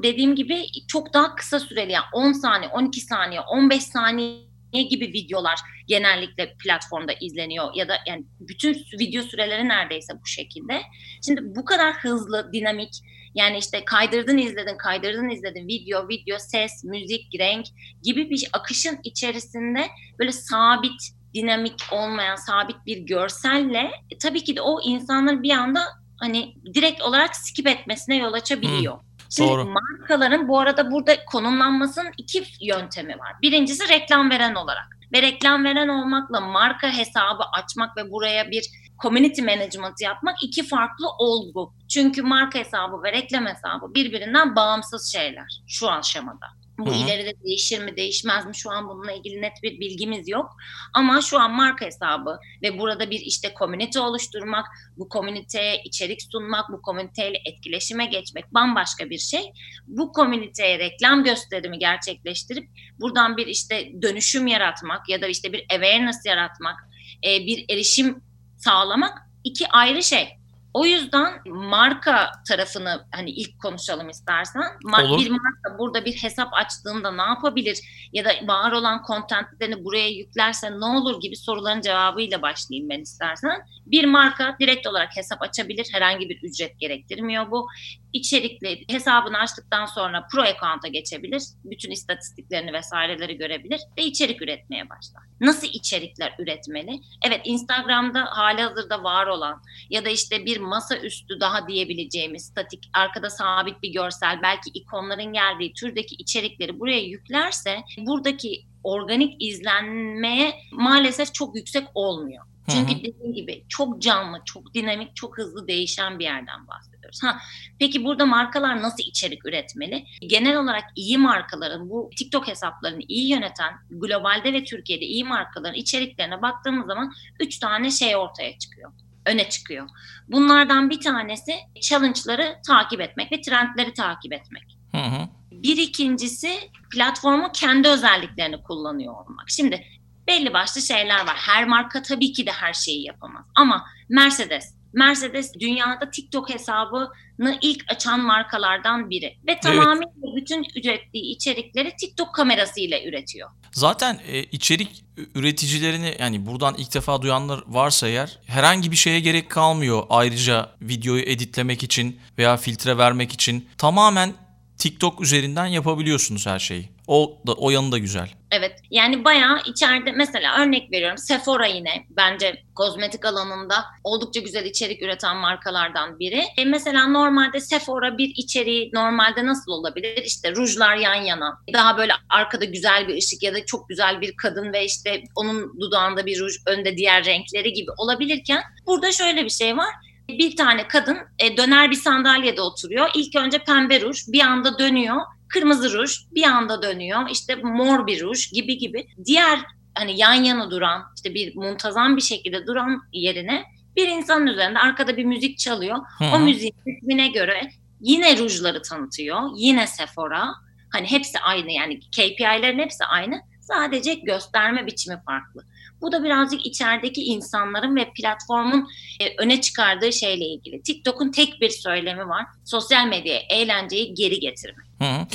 dediğim gibi çok daha kısa süreli yani 10 saniye, 12 saniye, 15 saniye gibi videolar genellikle platformda izleniyor ya da yani bütün video süreleri neredeyse bu şekilde. Şimdi bu kadar hızlı, dinamik yani işte kaydırdın izledin, kaydırdın izledin video, video, ses, müzik, renk gibi bir akışın içerisinde böyle sabit dinamik olmayan sabit bir görselle e, tabii ki de o insanların bir anda hani direkt olarak skip etmesine yol açabiliyor. Hmm. Şimdi Doğru. markaların bu arada burada konumlanmasının iki yöntemi var. Birincisi reklam veren olarak ve reklam veren olmakla marka hesabı açmak ve buraya bir community management yapmak iki farklı olgu. Çünkü marka hesabı ve reklam hesabı birbirinden bağımsız şeyler şu aşamada. Bu Hı-hı. ileride değişir mi değişmez mi şu an bununla ilgili net bir bilgimiz yok. Ama şu an marka hesabı ve burada bir işte komünite oluşturmak, bu komüniteye içerik sunmak, bu komüniteyle etkileşime geçmek bambaşka bir şey. Bu komüniteye reklam gösterimi gerçekleştirip buradan bir işte dönüşüm yaratmak ya da işte bir awareness yaratmak, bir erişim sağlamak iki ayrı şey. O yüzden marka tarafını hani ilk konuşalım istersen. Ma- bir marka burada bir hesap açtığında ne yapabilir ya da var olan kontentlerini buraya yüklerse ne olur gibi soruların cevabıyla başlayayım ben istersen. Bir marka direkt olarak hesap açabilir. Herhangi bir ücret gerektirmiyor bu. İçerikli hesabını açtıktan sonra pro account'a geçebilir. Bütün istatistiklerini vesaireleri görebilir ve içerik üretmeye başlar. Nasıl içerikler üretmeli? Evet Instagram'da hali hazırda var olan ya da işte bir masaüstü daha diyebileceğimiz statik, arkada sabit bir görsel, belki ikonların geldiği türdeki içerikleri buraya yüklerse buradaki organik izlenmeye maalesef çok yüksek olmuyor. Çünkü dediğim gibi çok canlı, çok dinamik, çok hızlı değişen bir yerden bahsediyoruz. Ha, peki burada markalar nasıl içerik üretmeli? Genel olarak iyi markaların, bu TikTok hesaplarını iyi yöneten, globalde ve Türkiye'de iyi markaların içeriklerine baktığımız zaman üç tane şey ortaya çıkıyor öne çıkıyor. Bunlardan bir tanesi challenge'ları takip etmek ve trendleri takip etmek. Hı hı. Bir ikincisi platformu kendi özelliklerini kullanıyor olmak. Şimdi belli başlı şeyler var. Her marka tabii ki de her şeyi yapamaz. Ama Mercedes Mercedes dünyada TikTok hesabını ilk açan markalardan biri. Ve tamamıyla bütün ürettiği içerikleri TikTok kamerasıyla üretiyor. Zaten e, içerik üreticilerini yani buradan ilk defa duyanlar varsa eğer herhangi bir şeye gerek kalmıyor ayrıca videoyu editlemek için veya filtre vermek için tamamen TikTok üzerinden yapabiliyorsunuz her şeyi. O da o yanı da güzel. Evet. Yani bayağı içeride mesela örnek veriyorum Sephora yine bence kozmetik alanında oldukça güzel içerik üreten markalardan biri. E mesela normalde Sephora bir içeriği normalde nasıl olabilir? İşte rujlar yan yana. Daha böyle arkada güzel bir ışık ya da çok güzel bir kadın ve işte onun dudağında bir ruj, önde diğer renkleri gibi olabilirken burada şöyle bir şey var bir tane kadın e, döner bir sandalyede oturuyor. İlk önce pembe ruj bir anda dönüyor. Kırmızı ruj bir anda dönüyor. İşte mor bir ruj gibi gibi. Diğer hani yan yana duran işte bir muntazam bir şekilde duran yerine bir insanın üzerinde arkada bir müzik çalıyor. Hı O müziğin ritmine göre yine rujları tanıtıyor. Yine Sephora. Hani hepsi aynı yani KPI'lerin hepsi aynı. Sadece gösterme biçimi farklı. Bu da birazcık içerideki insanların ve platformun e, öne çıkardığı şeyle ilgili. TikTok'un tek bir söylemi var. Sosyal medyaya eğlenceyi geri getirmek. Hı hı.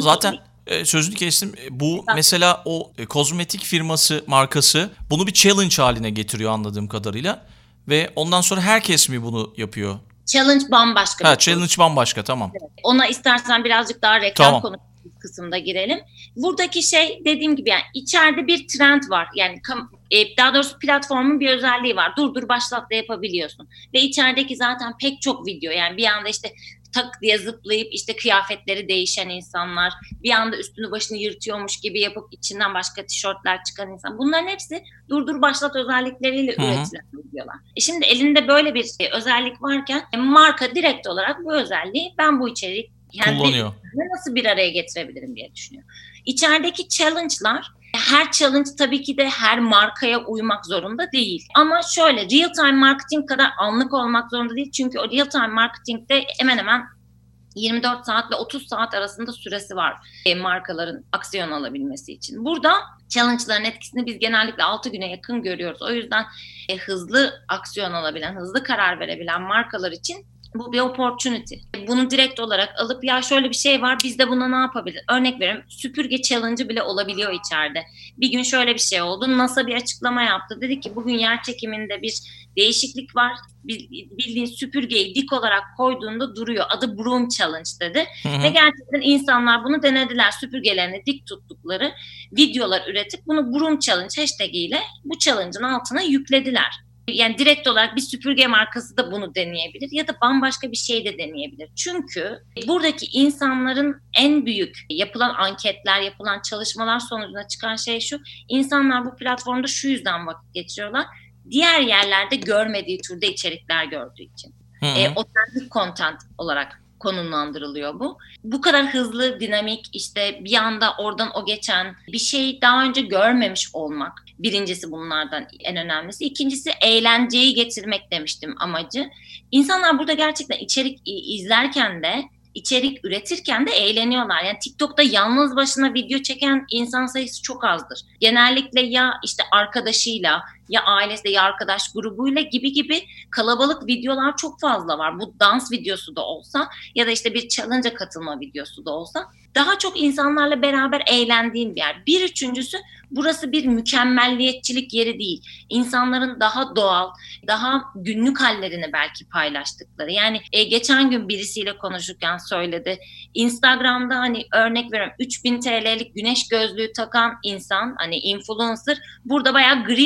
Zaten e, sözünü kestim. E, Bu mesela o kozmetik firması markası bunu bir challenge haline getiriyor anladığım kadarıyla. Ve ondan sonra herkes mi bunu yapıyor? Challenge bambaşka Ha konu. challenge bambaşka tamam. Ona istersen birazcık daha reklam Tamam. konusu kısımda girelim. Buradaki şey dediğim gibi yani içeride bir trend var. Yani e, daha doğrusu platformun bir özelliği var. Dur dur başlat da yapabiliyorsun. Ve içerideki zaten pek çok video yani bir anda işte tak diye zıplayıp işte kıyafetleri değişen insanlar, bir anda üstünü başını yırtıyormuş gibi yapıp içinden başka tişörtler çıkan insan. Bunların hepsi dur dur başlat özellikleriyle Hı hı. üretilen videolar. E şimdi elinde böyle bir e, özellik varken e, marka direkt olarak bu özelliği ben bu içeriği yani Kullanıyor. ve nasıl bir araya getirebilirim diye düşünüyor. İçerideki challenge'lar her challenge tabii ki de her markaya uymak zorunda değil. Ama şöyle real time marketing kadar anlık olmak zorunda değil. Çünkü o real time marketingde hemen hemen 24 saat ve 30 saat arasında süresi var e, markaların aksiyon alabilmesi için. Burada challenge'ların etkisini biz genellikle 6 güne yakın görüyoruz. O yüzden e, hızlı aksiyon alabilen, hızlı karar verebilen markalar için bu bir opportunity. Bunu direkt olarak alıp ya şöyle bir şey var biz de buna ne yapabiliriz? Örnek veriyorum süpürge challenge'ı bile olabiliyor içeride. Bir gün şöyle bir şey oldu. NASA bir açıklama yaptı. Dedi ki bugün yer çekiminde bir değişiklik var. Bil- Bildiğin süpürgeyi dik olarak koyduğunda duruyor. Adı Broom Challenge dedi. Hı hı. Ve gerçekten insanlar bunu denediler. Süpürgelerini dik tuttukları videolar üretip bunu Broom Challenge hashtag ile bu challenge'ın altına yüklediler. Yani direkt olarak bir süpürge markası da bunu deneyebilir ya da bambaşka bir şey de deneyebilir. Çünkü buradaki insanların en büyük yapılan anketler, yapılan çalışmalar sonucunda çıkan şey şu. İnsanlar bu platformda şu yüzden vakit geçiriyorlar. Diğer yerlerde görmediği türde içerikler gördüğü için Hı hı. e, otentik content olarak konumlandırılıyor bu. Bu kadar hızlı, dinamik işte bir anda oradan o geçen bir şey daha önce görmemiş olmak. Birincisi bunlardan en önemlisi. İkincisi eğlenceyi getirmek demiştim amacı. İnsanlar burada gerçekten içerik izlerken de içerik üretirken de eğleniyorlar. Yani TikTok'ta yalnız başına video çeken insan sayısı çok azdır. Genellikle ya işte arkadaşıyla ya ailesiyle ya arkadaş grubuyla gibi gibi kalabalık videolar çok fazla var. Bu dans videosu da olsa ya da işte bir challenge'a katılma videosu da olsa daha çok insanlarla beraber eğlendiğin bir yer. Bir üçüncüsü burası bir mükemmelliyetçilik yeri değil. İnsanların daha doğal, daha günlük hallerini belki paylaştıkları. Yani e, geçen gün birisiyle konuşurken söyledi. Instagram'da hani örnek veriyorum 3000 TL'lik güneş gözlüğü takan insan hani influencer burada bayağı gri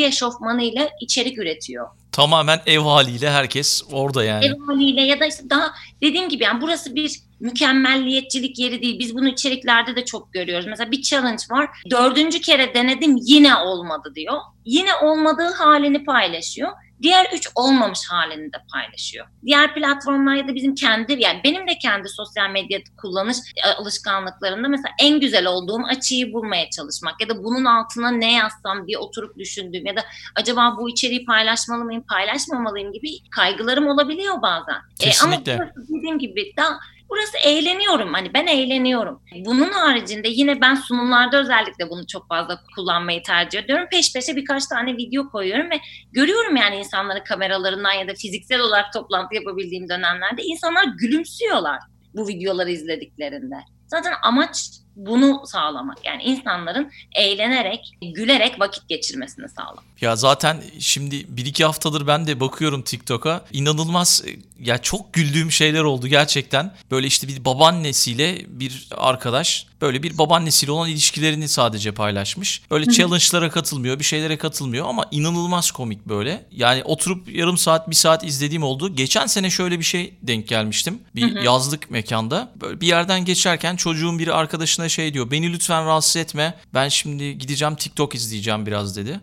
eşofmanıyla içerik üretiyor. Tamamen ev haliyle herkes orada yani. Ev haliyle ya da işte daha dediğim gibi yani burası bir mükemmelliyetçilik yeri değil. Biz bunu içeriklerde de çok görüyoruz. Mesela bir challenge var. Dördüncü kere denedim yine olmadı diyor. Yine olmadığı halini paylaşıyor. Diğer üç olmamış halini de paylaşıyor. Diğer platformlar ya da bizim kendi yani benim de kendi sosyal medya kullanış e, alışkanlıklarında mesela en güzel olduğum açıyı bulmaya çalışmak ya da bunun altına ne yazsam diye oturup düşündüğüm ya da acaba bu içeriği paylaşmalı mıyım, paylaşmamalıyım gibi kaygılarım olabiliyor bazen. E, ama Kesinlikle. dediğim gibi daha Burası eğleniyorum hani ben eğleniyorum. Bunun haricinde yine ben sunumlarda özellikle bunu çok fazla kullanmayı tercih ediyorum. Peş peşe birkaç tane video koyuyorum ve görüyorum yani insanları kameralarından ya da fiziksel olarak toplantı yapabildiğim dönemlerde insanlar gülümsüyorlar bu videoları izlediklerinde. Zaten amaç bunu sağlamak. Yani insanların eğlenerek, gülerek vakit geçirmesini sağlamak. Ya zaten şimdi bir iki haftadır ben de bakıyorum TikTok'a. İnanılmaz ya çok güldüğüm şeyler oldu gerçekten. Böyle işte bir babaannesiyle bir arkadaş böyle bir babaannesiyle olan ilişkilerini sadece paylaşmış. Böyle challenge'lara katılmıyor, bir şeylere katılmıyor ama inanılmaz komik böyle. Yani oturup yarım saat, bir saat izlediğim oldu. Geçen sene şöyle bir şey denk gelmiştim. Bir yazlık mekanda. Böyle bir yerden geçerken çocuğun biri arkadaşına şey diyor. Beni lütfen rahatsız etme. Ben şimdi gideceğim TikTok izleyeceğim biraz dedi.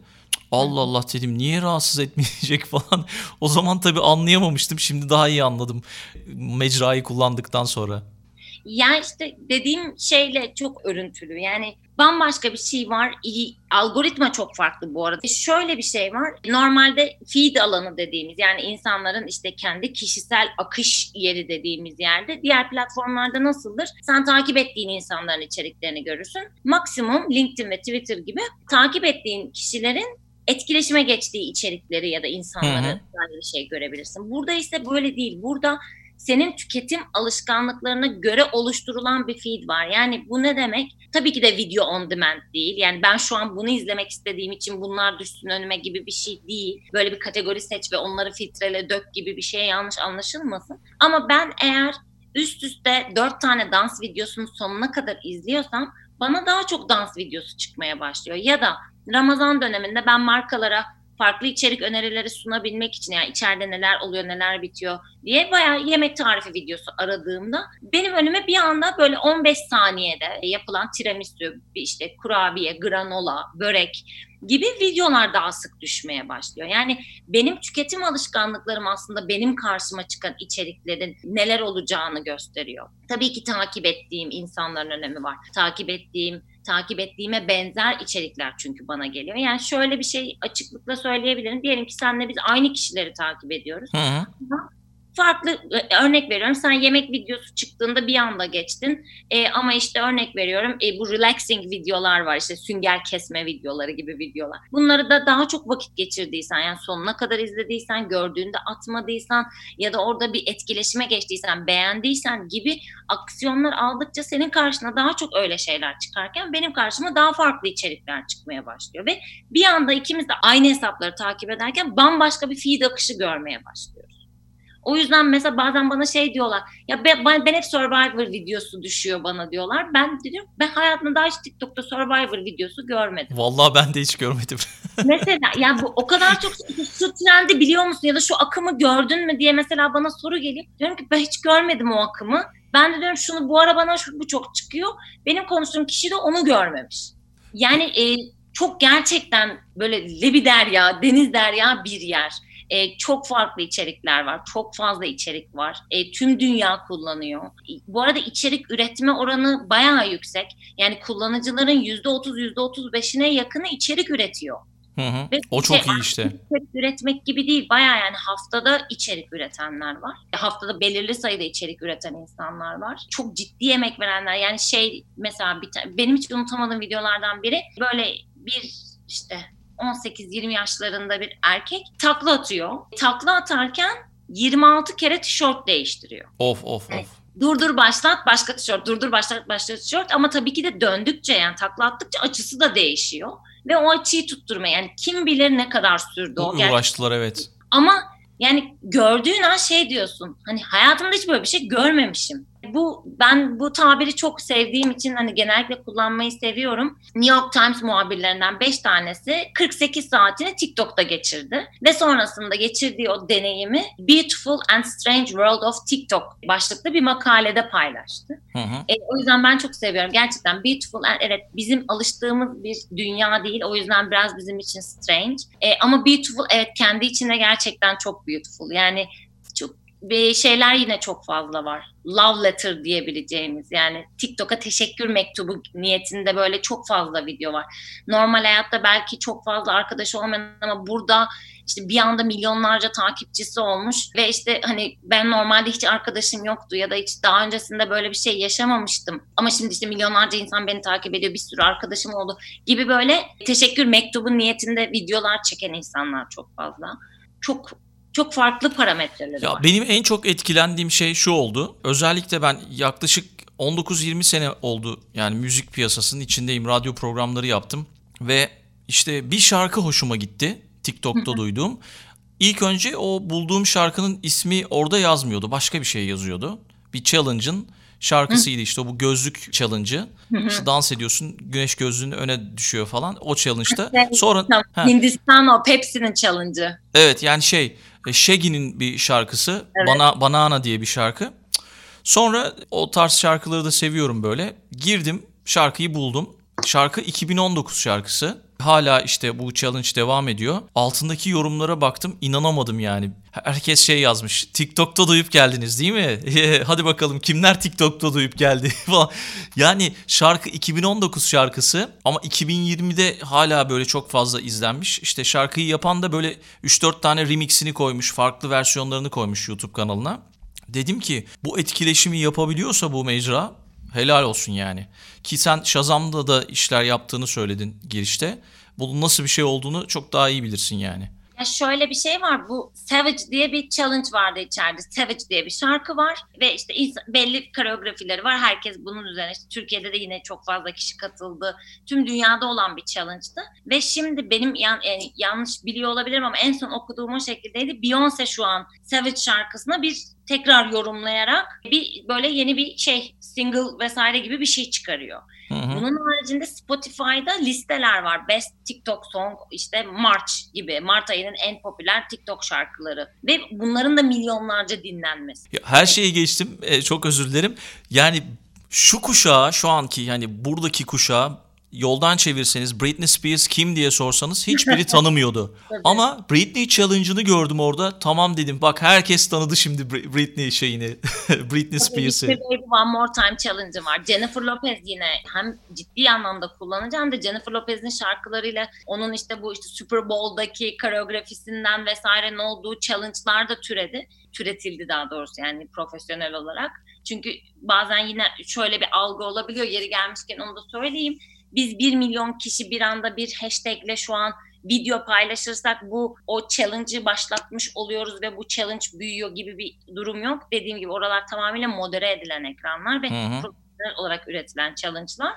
Allah Allah dedim niye rahatsız etmeyecek <laughs> falan. O zaman tabii anlayamamıştım. Şimdi daha iyi anladım mecrayı kullandıktan sonra. Ya işte dediğim şeyle çok örüntülü. Yani bambaşka bir şey var. İyi, algoritma çok farklı bu arada. Şöyle bir şey var. Normalde feed alanı dediğimiz yani insanların işte kendi kişisel akış yeri dediğimiz yerde diğer platformlarda nasıldır? Sen takip ettiğin insanların içeriklerini görürsün. Maksimum LinkedIn ve Twitter gibi takip ettiğin kişilerin etkileşime geçtiği içerikleri ya da insanları bir şey görebilirsin. Burada ise böyle değil. Burada senin tüketim alışkanlıklarına göre oluşturulan bir feed var. Yani bu ne demek? Tabii ki de video on demand değil. Yani ben şu an bunu izlemek istediğim için bunlar düşsün önüme gibi bir şey değil. Böyle bir kategori seç ve onları filtrele dök gibi bir şey yanlış anlaşılmasın. Ama ben eğer üst üste dört tane dans videosunun sonuna kadar izliyorsam bana daha çok dans videosu çıkmaya başlıyor. Ya da Ramazan döneminde ben markalara farklı içerik önerileri sunabilmek için yani içeride neler oluyor neler bitiyor diye bayağı yemek tarifi videosu aradığımda benim önüme bir anda böyle 15 saniyede yapılan tiramisu, işte kurabiye, granola, börek gibi videolar daha sık düşmeye başlıyor. Yani benim tüketim alışkanlıklarım aslında benim karşıma çıkan içeriklerin neler olacağını gösteriyor. Tabii ki takip ettiğim insanların önemi var. Takip ettiğim takip ettiğime benzer içerikler çünkü bana geliyor. Yani şöyle bir şey açıklıkla söyleyebilirim. Diyelim ki senle biz aynı kişileri takip ediyoruz. Hı hı farklı e, örnek veriyorum. Sen yemek videosu çıktığında bir anda geçtin. E, ama işte örnek veriyorum e, bu relaxing videolar var. İşte sünger kesme videoları gibi videolar. Bunları da daha çok vakit geçirdiysen yani sonuna kadar izlediysen gördüğünde atmadıysan ya da orada bir etkileşime geçtiysen beğendiysen gibi aksiyonlar aldıkça senin karşına daha çok öyle şeyler çıkarken benim karşıma daha farklı içerikler çıkmaya başlıyor. Ve bir anda ikimiz de aynı hesapları takip ederken bambaşka bir feed akışı görmeye başlıyoruz. O yüzden mesela bazen bana şey diyorlar. Ya ben, ben hep Survivor videosu düşüyor bana diyorlar. Ben diyorum ben hayatımda daha hiç TikTok'ta Survivor videosu görmedim. Vallahi ben de hiç görmedim. <laughs> mesela ya bu o kadar çok şu trendi biliyor musun ya da şu akımı gördün mü diye mesela bana soru geliyor. Diyorum ki ben hiç görmedim o akımı. Ben de diyorum şunu bu ara bana şu bu çok çıkıyor. Benim konuştuğum kişi de onu görmemiş. Yani e, çok gerçekten böyle lebi derya, deniz derya bir yer. E, çok farklı içerikler var. Çok fazla içerik var. E, tüm dünya kullanıyor. Bu arada içerik üretme oranı bayağı yüksek. Yani kullanıcıların %30, %35'ine yakını içerik üretiyor. Hı hı. Ve o çok şey, iyi işte. İçerik üretmek gibi değil. Bayağı yani haftada içerik üretenler var. Haftada belirli sayıda içerik üreten insanlar var. Çok ciddi emek verenler. Yani şey mesela bir benim hiç unutamadığım videolardan biri böyle bir işte 18-20 yaşlarında bir erkek takla atıyor. Takla atarken 26 kere tişört değiştiriyor. Of of of. Durdur başlat başka tişört, durdur başlat başka tişört ama tabii ki de döndükçe yani takla attıkça açısı da değişiyor. Ve o açıyı tutturma yani kim bilir ne kadar sürdü o. Uğraştılar evet. Ama yani gördüğün an şey diyorsun hani hayatımda hiç böyle bir şey görmemişim bu ben bu tabiri çok sevdiğim için hani genellikle kullanmayı seviyorum. New York Times muhabirlerinden 5 tanesi 48 saatini TikTok'ta geçirdi ve sonrasında geçirdiği o deneyimi Beautiful and Strange World of TikTok başlıklı bir makalede paylaştı. Hı hı. E, o yüzden ben çok seviyorum. Gerçekten Beautiful and evet bizim alıştığımız bir dünya değil. O yüzden biraz bizim için strange. E, ama Beautiful evet kendi içinde gerçekten çok beautiful. Yani şeyler yine çok fazla var. Love letter diyebileceğimiz yani TikTok'a teşekkür mektubu niyetinde böyle çok fazla video var. Normal hayatta belki çok fazla arkadaşı olmayan ama burada işte bir anda milyonlarca takipçisi olmuş ve işte hani ben normalde hiç arkadaşım yoktu ya da hiç daha öncesinde böyle bir şey yaşamamıştım. Ama şimdi işte milyonlarca insan beni takip ediyor, bir sürü arkadaşım oldu gibi böyle teşekkür mektubu niyetinde videolar çeken insanlar çok fazla. Çok çok farklı parametreleri Ya var. benim en çok etkilendiğim şey şu oldu. Özellikle ben yaklaşık 19-20 sene oldu yani müzik piyasasının içindeyim. Radyo programları yaptım ve işte bir şarkı hoşuma gitti. TikTok'ta duyduğum. İlk önce o bulduğum şarkının ismi orada yazmıyordu. Başka bir şey yazıyordu. Bir challenge'ın şarkısıydı işte bu gözlük challenge'ı. İşte dans ediyorsun güneş gözlüğün öne düşüyor falan o challenge'da. Sonra Ha. Hindistan o Pepsi'nin challenge'ı. Evet yani şey Shaggy'nin bir şarkısı Evet. Bana Banana diye bir şarkı. Sonra o tarz şarkıları da seviyorum böyle. Girdim şarkıyı buldum. Şarkı 2019 şarkısı. Hala işte bu challenge devam ediyor. Altındaki yorumlara baktım inanamadım yani. Herkes şey yazmış. TikTok'ta duyup geldiniz değil mi? <laughs> Hadi bakalım kimler TikTok'ta duyup geldi <laughs> falan. Yani şarkı 2019 şarkısı ama 2020'de hala böyle çok fazla izlenmiş. İşte şarkıyı yapan da böyle 3-4 tane remixini koymuş, farklı versiyonlarını koymuş YouTube kanalına. Dedim ki bu etkileşimi yapabiliyorsa bu mecra helal olsun yani. Ki sen Shazam'da da işler yaptığını söyledin girişte. Bunun nasıl bir şey olduğunu çok daha iyi bilirsin yani. Ya şöyle bir şey var. Bu Savage diye bir challenge vardı içeride. Savage diye bir şarkı var ve işte belli koreografileri var. Herkes bunun üzerine. işte Türkiye'de de yine çok fazla kişi katıldı. Tüm dünyada olan bir challenge'tı. Ve şimdi benim yan- yani yanlış biliyor olabilirim ama en son okuduğum o şekildeydi. Beyoncé şu an Savage şarkısına bir tekrar yorumlayarak bir böyle yeni bir şey single vesaire gibi bir şey çıkarıyor. Hı hı. Bunun haricinde Spotify'da listeler var. Best TikTok Song, işte March gibi. Mart ayının en popüler TikTok şarkıları. Ve bunların da milyonlarca dinlenmesi. Ya Her şeyi geçtim. E, çok özür dilerim. Yani şu kuşağı, şu anki yani buradaki kuşağı yoldan çevirseniz Britney Spears kim diye sorsanız hiçbiri <laughs> tanımıyordu. Ama Britney Challenge'ını gördüm orada. Tamam dedim. Bak herkes tanıdı şimdi Br- Britney şeyini. <laughs> Britney Spears'ı. One More Time Challenge'ı var. Jennifer Lopez yine hem ciddi anlamda kullanıcı hem de Jennifer Lopez'in şarkılarıyla onun işte bu işte Super Bowl'daki koreografisinden vesaire ne olduğu challenge'lar da türedi. Türetildi daha doğrusu yani profesyonel olarak. Çünkü bazen yine şöyle bir algı olabiliyor. Yeri gelmişken onu da söyleyeyim. Biz 1 milyon kişi bir anda bir hashtagle şu an video paylaşırsak bu o challenge'ı başlatmış oluyoruz ve bu challenge büyüyor gibi bir durum yok. Dediğim gibi oralar tamamıyla modere edilen ekranlar ve Hı olarak üretilen challenge'lar.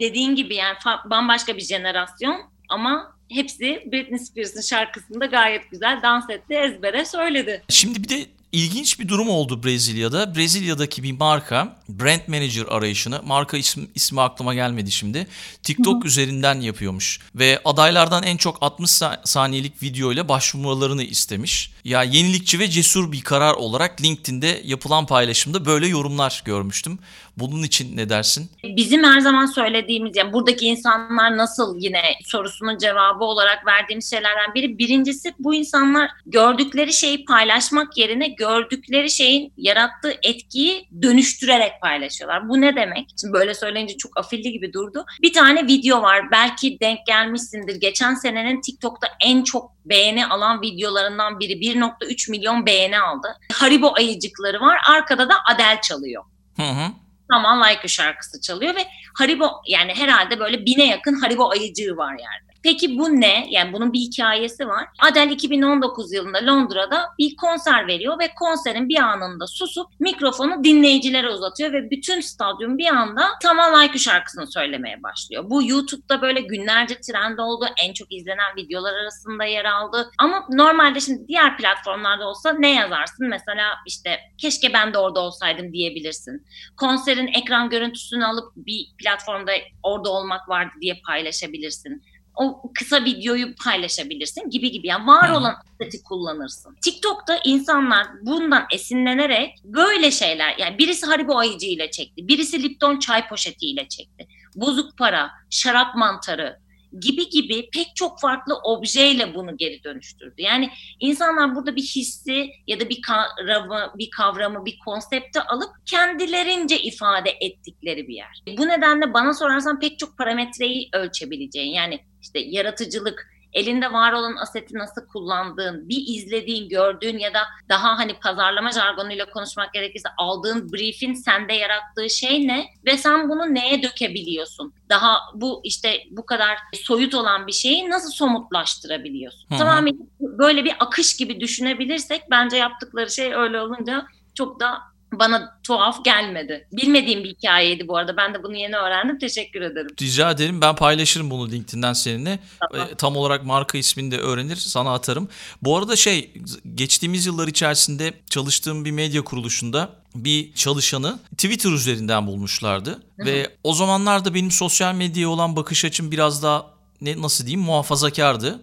Dediğin gibi yani bambaşka bir jenerasyon ama hepsi Britney Spears'ın şarkısında gayet güzel dans etti, ezbere söyledi. Şimdi bir de ilginç bir durum oldu Brezilya'da. Brezilya'daki bir marka brand manager arayışını, marka ismi, ismi aklıma gelmedi şimdi. TikTok üzerinden yapıyormuş ve adaylardan en çok 60 sa- saniyelik video ile başvurmalarını istemiş. Ya yenilikçi ve cesur bir karar olarak LinkedIn'de yapılan paylaşımda böyle yorumlar görmüştüm. Bunun için ne dersin? Bizim her zaman söylediğimiz yani buradaki insanlar nasıl yine sorusunun cevabı olarak verdiğimiz şeylerden biri. Birincisi bu insanlar gördükleri şeyi paylaşmak yerine gördükleri şeyin yarattığı etkiyi dönüştürerek paylaşıyorlar. Bu ne demek? Şimdi böyle söyleyince çok afilli gibi durdu. Bir tane video var. Belki denk gelmişsindir. Geçen senenin TikTok'ta en çok beğeni alan videolarından biri. 1.3 milyon beğeni aldı. Haribo ayıcıkları var. Arkada da Adele çalıyor. Hı hı. Tamam Like şarkısı çalıyor ve Haribo yani herhalde böyle bine yakın Haribo ayıcığı var yerde. Peki bu ne? Yani bunun bir hikayesi var. Adele 2019 yılında Londra'da bir konser veriyor ve konserin bir anında susup mikrofonu dinleyicilere uzatıyor ve bütün stadyum bir anda Tamam Like şarkısını söylemeye başlıyor. Bu YouTube'da böyle günlerce trend oldu. En çok izlenen videolar arasında yer aldı. Ama normalde şimdi diğer platformlarda olsa ne yazarsın? Mesela işte keşke ben de orada olsaydım diyebilirsin konserin ekran görüntüsünü alıp bir platformda orada olmak vardı diye paylaşabilirsin. O kısa videoyu paylaşabilirsin gibi gibi. Yani var olan seti kullanırsın. TikTok'ta insanlar bundan esinlenerek böyle şeyler yani birisi Haribo ayıcı ile çekti. Birisi Lipton çay poşeti ile çekti. Bozuk para, şarap mantarı. Gibi gibi pek çok farklı objeyle bunu geri dönüştürdü. Yani insanlar burada bir hissi ya da bir kavramı, bir kavramı, bir konsepti alıp kendilerince ifade ettikleri bir yer. Bu nedenle bana sorarsan pek çok parametreyi ölçebileceğin yani işte yaratıcılık, elinde var olan aseti nasıl kullandığın, bir izlediğin, gördüğün ya da daha hani pazarlama jargonuyla konuşmak gerekirse aldığın briefin sende yarattığı şey ne ve sen bunu neye dökebiliyorsun? Daha bu işte bu kadar soyut olan bir şeyi nasıl somutlaştırabiliyorsun? Hı hı. Tamamen böyle bir akış gibi düşünebilirsek bence yaptıkları şey öyle olunca çok da bana tuhaf gelmedi. Bilmediğim bir hikayeydi bu arada. Ben de bunu yeni öğrendim. Teşekkür ederim. Rica ederim. Ben paylaşırım bunu LinkedIn'den seninle. Tamam. E, Tam olarak marka ismini de öğrenir sana atarım. Bu arada şey geçtiğimiz yıllar içerisinde çalıştığım bir medya kuruluşunda bir çalışanı Twitter üzerinden bulmuşlardı. Ve o zamanlarda benim sosyal medyaya olan bakış açım biraz daha ne nasıl diyeyim muhafazakardı.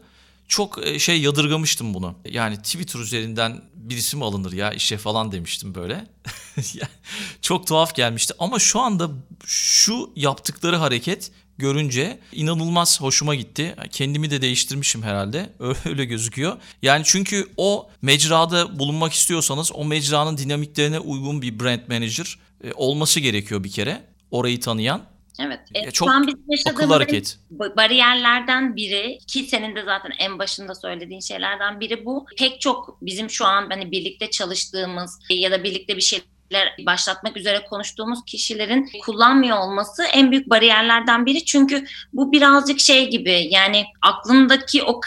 Çok e, şey yadırgamıştım bunu. Yani Twitter üzerinden birisi mi alınır ya işe falan demiştim böyle. <laughs> Çok tuhaf gelmişti ama şu anda şu yaptıkları hareket görünce inanılmaz hoşuma gitti. Kendimi de değiştirmişim herhalde. <laughs> Öyle gözüküyor. Yani çünkü o mecrada bulunmak istiyorsanız o mecranın dinamiklerine uygun bir brand manager e, olması gerekiyor bir kere. Orayı tanıyan. Evet. E, çok şu an bizim yaşadığımız hareket. ba- bariyerlerden biri ki senin de zaten en başında söylediğin şeylerden biri bu. Pek çok bizim şu an hani birlikte çalıştığımız ya da birlikte bir şeyler başlatmak üzere konuştuğumuz kişilerin kullanmıyor olması en büyük bariyerlerden biri. Çünkü bu birazcık şey gibi yani aklındaki o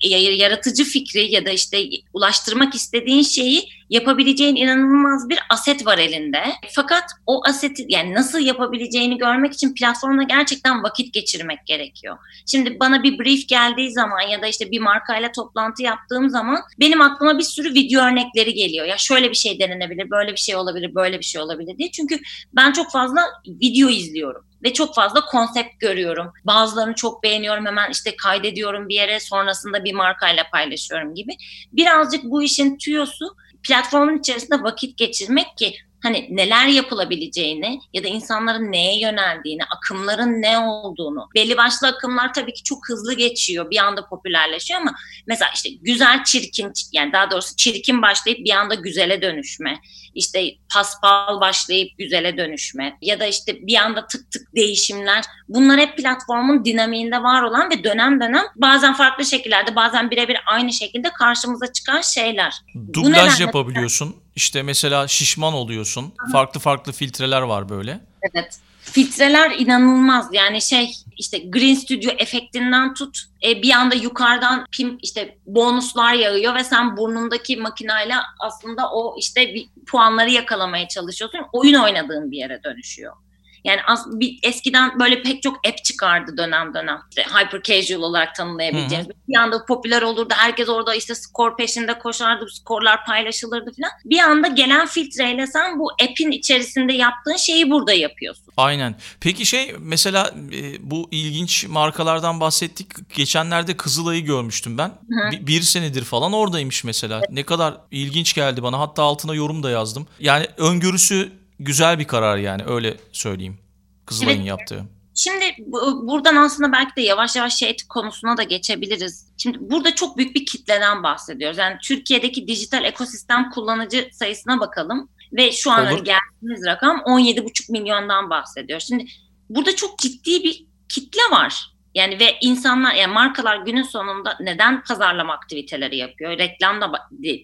yaratıcı fikri ya da işte ulaştırmak istediğin şeyi yapabileceğin inanılmaz bir aset var elinde. Fakat o aseti yani nasıl yapabileceğini görmek için platformda gerçekten vakit geçirmek gerekiyor. Şimdi bana bir brief geldiği zaman ya da işte bir markayla toplantı yaptığım zaman benim aklıma bir sürü video örnekleri geliyor. Ya şöyle bir şey denenebilir, böyle bir şey olabilir, böyle bir şey olabilir diye. Çünkü ben çok fazla video izliyorum ve çok fazla konsept görüyorum. Bazılarını çok beğeniyorum hemen işte kaydediyorum bir yere sonrasında bir markayla paylaşıyorum gibi. Birazcık bu işin tüyosu platformun içerisinde vakit geçirmek ki hani neler yapılabileceğini ya da insanların neye yöneldiğini, akımların ne olduğunu. Belli başlı akımlar tabii ki çok hızlı geçiyor, bir anda popülerleşiyor ama mesela işte güzel çirkin yani daha doğrusu çirkin başlayıp bir anda güzele dönüşme. işte paspal başlayıp güzele dönüşme ya da işte bir anda tık tık değişimler. Bunlar hep platformun dinamiğinde var olan ve dönem dönem bazen farklı şekillerde bazen birebir aynı şekilde karşımıza çıkan şeyler. Dublaj yapabiliyorsun. İşte mesela şişman oluyorsun. Farklı farklı filtreler var böyle. Evet. Filtreler inanılmaz. Yani şey işte Green Studio efektinden tut e, bir anda yukarıdan pim işte bonuslar yağıyor ve sen burnundaki makinayla aslında o işte bir puanları yakalamaya çalışıyorsun. Oyun oynadığın bir yere dönüşüyor. Yani as, bir, eskiden böyle pek çok app çıkardı dönem dönem. Hyper casual olarak tanımlayabileceğimiz. Bir anda popüler olurdu. Herkes orada işte skor peşinde koşardı. Skorlar paylaşılırdı falan. Bir anda gelen filtreyle sen bu app'in içerisinde yaptığın şeyi burada yapıyorsun. Aynen. Peki şey mesela e, bu ilginç markalardan bahsettik. Geçenlerde Kızılay'ı görmüştüm ben. Bir, bir senedir falan oradaymış mesela. Ne kadar ilginç geldi bana. Hatta altına yorum da yazdım. Yani öngörüsü güzel bir karar yani öyle söyleyeyim. Kızılay'ın Evet. yaptığı. Şimdi bu- buradan aslında belki de yavaş yavaş şey konusuna da geçebiliriz. Şimdi burada çok büyük bir kitleden bahsediyoruz. Yani Türkiye'deki dijital ekosistem kullanıcı sayısına bakalım ve şu an hani geldiğimiz rakam 17,5 milyondan bahsediyor. Şimdi burada çok ciddi bir kitle var. Yani ve insanlar yani markalar günün sonunda neden pazarlama aktiviteleri yapıyor? Reklam da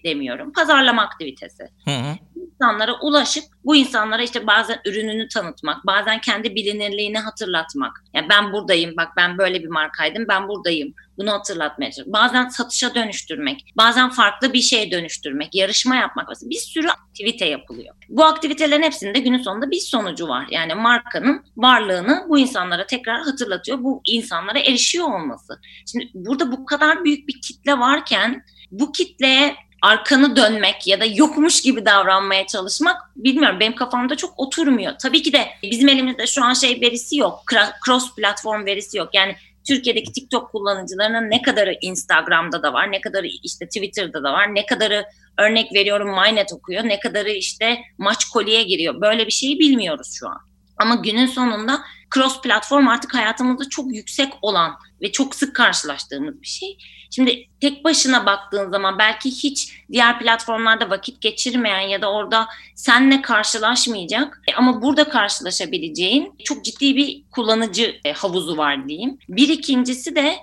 demiyorum. Pazarlama aktivitesi Hı hı. İnsanlara ulaşıp bu insanlara işte bazen ürününü tanıtmak, bazen kendi bilinirliğini hatırlatmak. Yani ben buradayım, bak ben böyle bir markaydım, ben buradayım. Bunu hatırlatmaya çalışmak. Bazen satışa dönüştürmek, bazen farklı bir şeye dönüştürmek, yarışma yapmak. Bir sürü aktivite yapılıyor. Bu aktivitelerin hepsinde günün sonunda bir sonucu var. Yani markanın varlığını bu insanlara tekrar hatırlatıyor. Bu insanlara erişiyor olması. Şimdi burada bu kadar büyük bir kitle varken bu kitleye arkanı dönmek ya da yokmuş gibi davranmaya çalışmak bilmiyorum benim kafamda çok oturmuyor. Tabii ki de bizim elimizde şu an şey verisi yok. Cross platform verisi yok. Yani Türkiye'deki TikTok kullanıcılarının ne kadarı Instagram'da da var, ne kadarı işte Twitter'da da var, ne kadarı örnek veriyorum Mynet okuyor, ne kadarı işte maç kolye giriyor. Böyle bir şeyi bilmiyoruz şu an. Ama günün sonunda cross platform artık hayatımızda çok yüksek olan ve çok sık karşılaştığımız bir şey. Şimdi tek başına baktığın zaman belki hiç diğer platformlarda vakit geçirmeyen ya da orada seninle karşılaşmayacak e, ama burada karşılaşabileceğin çok ciddi bir kullanıcı e, havuzu var diyeyim. Bir ikincisi de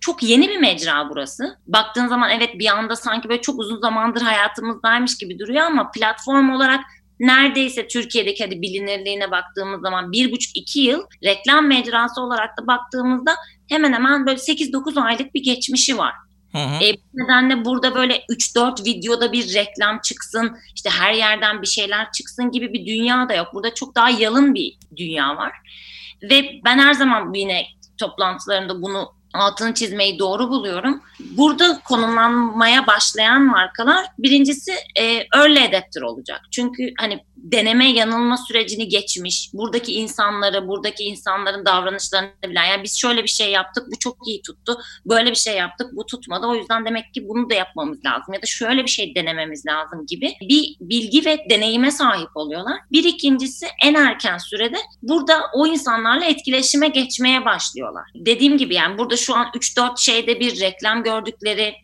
çok yeni bir mecra burası. Baktığın zaman evet bir anda sanki böyle çok uzun zamandır hayatımızdaymış gibi duruyor ama platform olarak neredeyse Türkiye'deki hadi bilinirliğine baktığımız zaman bir buçuk iki yıl reklam mecrası olarak da baktığımızda hemen hemen böyle 8-9 aylık bir geçmişi var. Hı hı. E, bu nedenle burada böyle 3-4 videoda bir reklam çıksın, işte her yerden bir şeyler çıksın gibi bir dünya da yok. Burada çok daha yalın bir dünya var. Ve ben her zaman yine toplantılarında bunu altını çizmeyi doğru buluyorum. Burada konumlanmaya başlayan markalar birincisi e, early adapter olacak. Çünkü hani deneme yanılma sürecini geçmiş, buradaki insanları, buradaki insanların davranışlarını bilen. Yani biz şöyle bir şey yaptık, bu çok iyi tuttu. Böyle bir şey yaptık, bu tutmadı. O yüzden demek ki bunu da yapmamız lazım. Ya da şöyle bir şey denememiz lazım gibi bir bilgi ve deneyime sahip oluyorlar. Bir ikincisi en erken sürede burada o insanlarla etkileşime geçmeye başlıyorlar. Dediğim gibi yani burada şu an 3-4 şeyde bir reklam gördükleri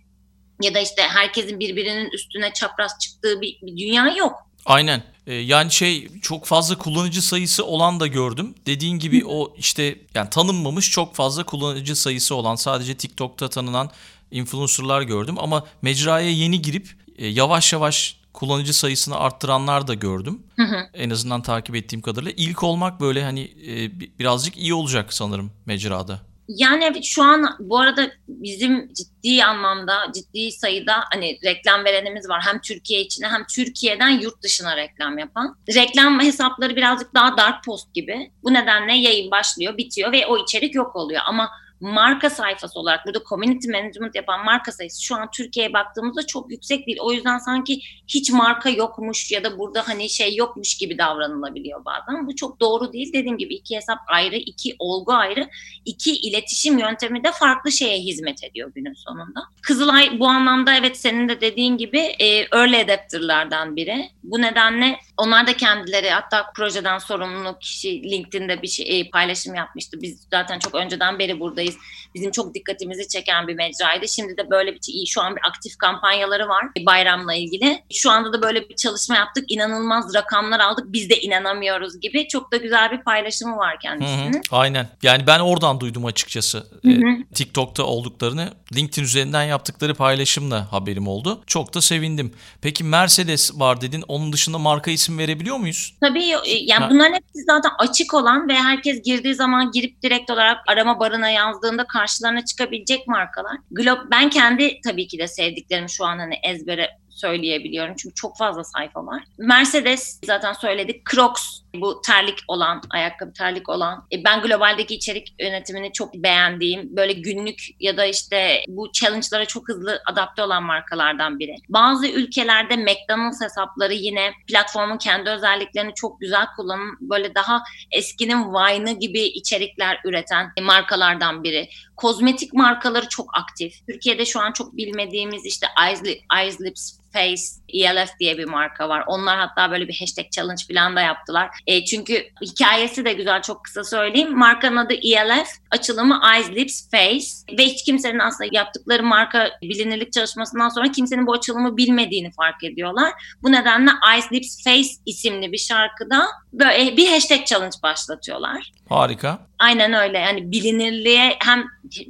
ya da işte herkesin birbirinin üstüne çapraz çıktığı bir, bir dünya yok. Aynen. Ee, yani şey çok fazla kullanıcı sayısı olan da gördüm. Dediğin gibi o işte yani tanınmamış çok fazla kullanıcı sayısı olan sadece TikTok'ta tanınan influencerlar gördüm ama mecraya yeni girip e, yavaş yavaş kullanıcı sayısını arttıranlar da gördüm. Hı hı. En azından takip ettiğim kadarıyla ilk olmak böyle hani e, bi- birazcık iyi olacak sanırım mecrada. Yani şu an bu arada bizim ciddi anlamda ciddi sayıda hani reklam verenimiz var. Hem Türkiye içine hem Türkiye'den yurt dışına reklam yapan. Reklam hesapları birazcık daha dark post gibi. Bu nedenle yayın başlıyor, bitiyor ve o içerik yok oluyor. Ama marka sayfası olarak burada community management yapan marka sayısı şu an Türkiye'ye baktığımızda çok yüksek değil. O yüzden sanki hiç marka yokmuş ya da burada hani şey yokmuş gibi davranılabiliyor bazen. Bu çok doğru değil. Dediğim gibi iki hesap ayrı, iki olgu ayrı, iki iletişim yöntemi de farklı şeye hizmet ediyor günün sonunda. Kızılay bu anlamda evet senin de dediğin gibi e, early adapter'lardan biri. Bu nedenle onlar da kendileri hatta projeden sorumlu kişi LinkedIn'de bir şey, e, paylaşım yapmıştı. Biz zaten çok önceden beri buradayız. Bizim çok dikkatimizi çeken bir mecraydı. Şimdi de böyle bir şu an bir aktif kampanyaları var bayramla ilgili. Şu anda da böyle bir çalışma yaptık. İnanılmaz rakamlar aldık. Biz de inanamıyoruz gibi. Çok da güzel bir paylaşımı var Hı hı, kendisinin. Aynen. Yani ben oradan duydum açıkçası. Hı hı. TikTok'ta olduklarını. LinkedIn üzerinden yaptıkları paylaşımla haberim oldu. Çok da sevindim. Peki Mercedes var dedin. Onun dışında marka isim verebiliyor muyuz? Tabii e, yani Ha. bunların hepsi zaten açık olan ve herkes girdiği zaman girip direkt olarak arama barına yazdığında karşılarına çıkabilecek markalar. Glo- ben kendi tabii ki de sevdiklerimi şu an hani ezbere söyleyebiliyorum çünkü çok fazla sayfa var. Mercedes zaten söyledik. Crocs bu terlik olan, ayakkabı terlik olan. E, ben globaldeki içerik yönetimini çok beğendiğim, böyle günlük ya da işte bu challenge'lara çok hızlı adapte olan markalardan biri. Bazı ülkelerde McDonald's hesapları yine platformun kendi özelliklerini çok güzel kullanan, böyle daha eskinin Vine'ı gibi içerikler üreten markalardan biri. Kozmetik markaları çok aktif. Türkiye'de şu an çok bilmediğimiz işte Eyes, Lip- Eyes Lips Face, ELF diye bir marka var. Onlar hatta böyle bir hashtag challenge falan da yaptılar. E, çünkü hikayesi de güzel çok kısa söyleyeyim. Markanın adı ELF, açılımı Eyes Lips Face ve hiç kimsenin aslında yaptıkları marka bilinirlik çalışmasından sonra kimsenin bu açılımı bilmediğini fark ediyorlar. Bu nedenle Eyes Lips Face isimli bir şarkıda böyle bir hashtag challenge başlatıyorlar. Harika. Aynen öyle. Yani bilinirliğe hem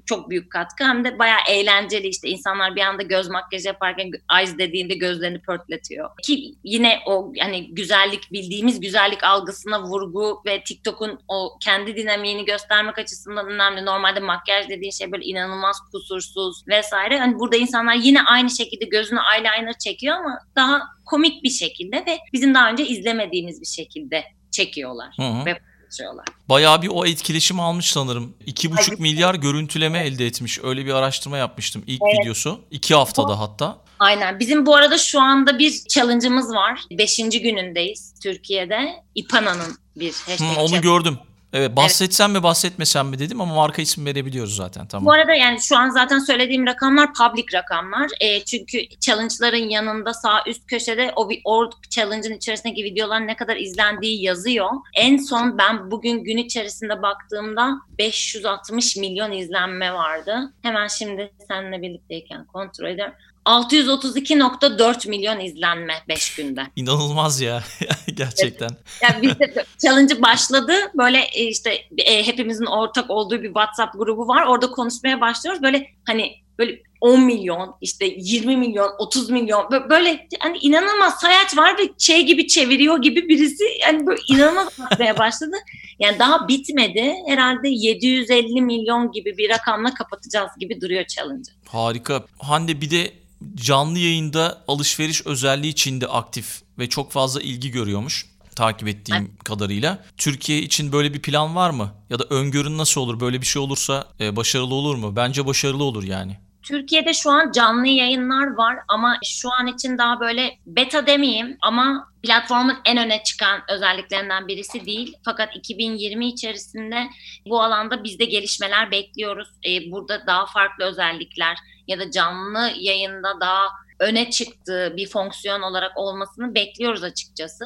çok büyük katkı hem de bayağı eğlenceli işte insanlar bir anda göz makyajı yaparken eyes dediğinde gözlerini pörtletiyor. Ki yine o hani güzellik bildiğimiz güzellik algısına vurgu ve TikTok'un o kendi dinamiğini göstermek açısından önemli. Normalde makyaj dediğin şey böyle inanılmaz kusursuz vesaire. Hani burada insanlar yine aynı şekilde gözüne eyeliner çekiyor ama daha komik bir şekilde ve bizim daha önce izlemediğimiz bir şekilde çekiyorlar Hı hı. ve paylaşıyorlar. Bayağı bir o etkileşimi almış sanırım. 2,5 Evet. milyar görüntüleme elde etmiş. Öyle bir araştırma yapmıştım ilk Evet. videosu. 2 haftada hatta. Aynen. Bizim bu arada şu anda bir challenge'ımız var. Beşinci günündeyiz Türkiye'de. İpana'nın bir Hı, hashtag onu challenge. gördüm. Evet bahsetsem mi bahsetmesem mi dedim ama marka ismi verebiliyoruz zaten tamam. Bu arada yani şu an zaten söylediğim rakamlar public rakamlar. E, çünkü challenge'ların yanında sağ üst köşede o, o challenge'ın içerisindeki videoların ne kadar izlendiği yazıyor. En son ben bugün gün içerisinde baktığımda 560 milyon izlenme vardı. Hemen şimdi seninle birlikteyken kontrol ediyorum. 632.4 milyon izlenme 5 günde. İnanılmaz ya <laughs> gerçekten. Yani biz de challenge başladı. Böyle e, işte e, hepimizin ortak olduğu bir WhatsApp grubu var. Orada konuşmaya başlıyoruz. Böyle hani böyle 10 milyon, işte 20 milyon, 30 milyon böyle hani inanılmaz sayaç var ve şey gibi çeviriyor gibi birisi yani böyle inanılmaz <laughs> atmaya başladı. Yani daha bitmedi. Herhalde 750 milyon gibi bir rakamla kapatacağız gibi duruyor challenge. Harika. Hande bir de canlı yayında alışveriş özelliği içinde aktif ve çok fazla ilgi görüyormuş takip ettiğim evet. kadarıyla. Türkiye için böyle bir plan var mı? Ya da öngörün nasıl olur? Böyle bir şey olursa e, başarılı olur mu? Bence başarılı olur yani. Türkiye'de şu an canlı yayınlar var ama şu an için daha böyle beta demeyeyim ama platformun en öne çıkan özelliklerinden birisi değil. Fakat 2020 içerisinde bu alanda biz de gelişmeler bekliyoruz. Ee, burada daha farklı özellikler ya da canlı yayında daha öne çıktığı bir fonksiyon olarak olmasını bekliyoruz açıkçası.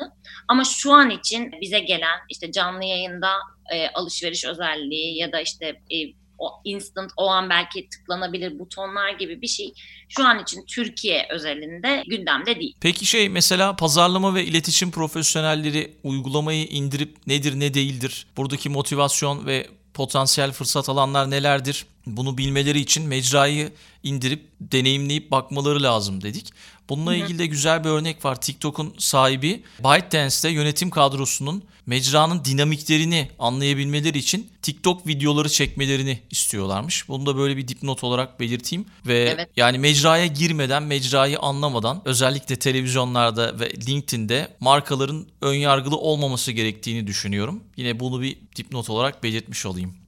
Ama şu an için bize gelen işte canlı yayında e, alışveriş özelliği ya da işte e, o instant o an belki tıklanabilir butonlar gibi bir şey şu an için Türkiye özelinde gündemde değil. Peki şey mesela pazarlama ve iletişim profesyonelleri uygulamayı indirip nedir ne değildir? Buradaki motivasyon ve potansiyel fırsat alanlar nelerdir? Bunu bilmeleri için mecrayı indirip deneyimleyip bakmaları lazım dedik. Bununla ilgili de güzel bir örnek var. TikTok'un sahibi ByteDance'de yönetim kadrosunun mecranın dinamiklerini anlayabilmeleri için TikTok videoları çekmelerini istiyorlarmış. Bunu da böyle bir dipnot olarak belirteyim ve evet. yani mecraya girmeden, mecrayı anlamadan özellikle televizyonlarda ve LinkedIn'de markaların önyargılı olmaması gerektiğini düşünüyorum. Yine bunu bir dipnot olarak belirtmiş olayım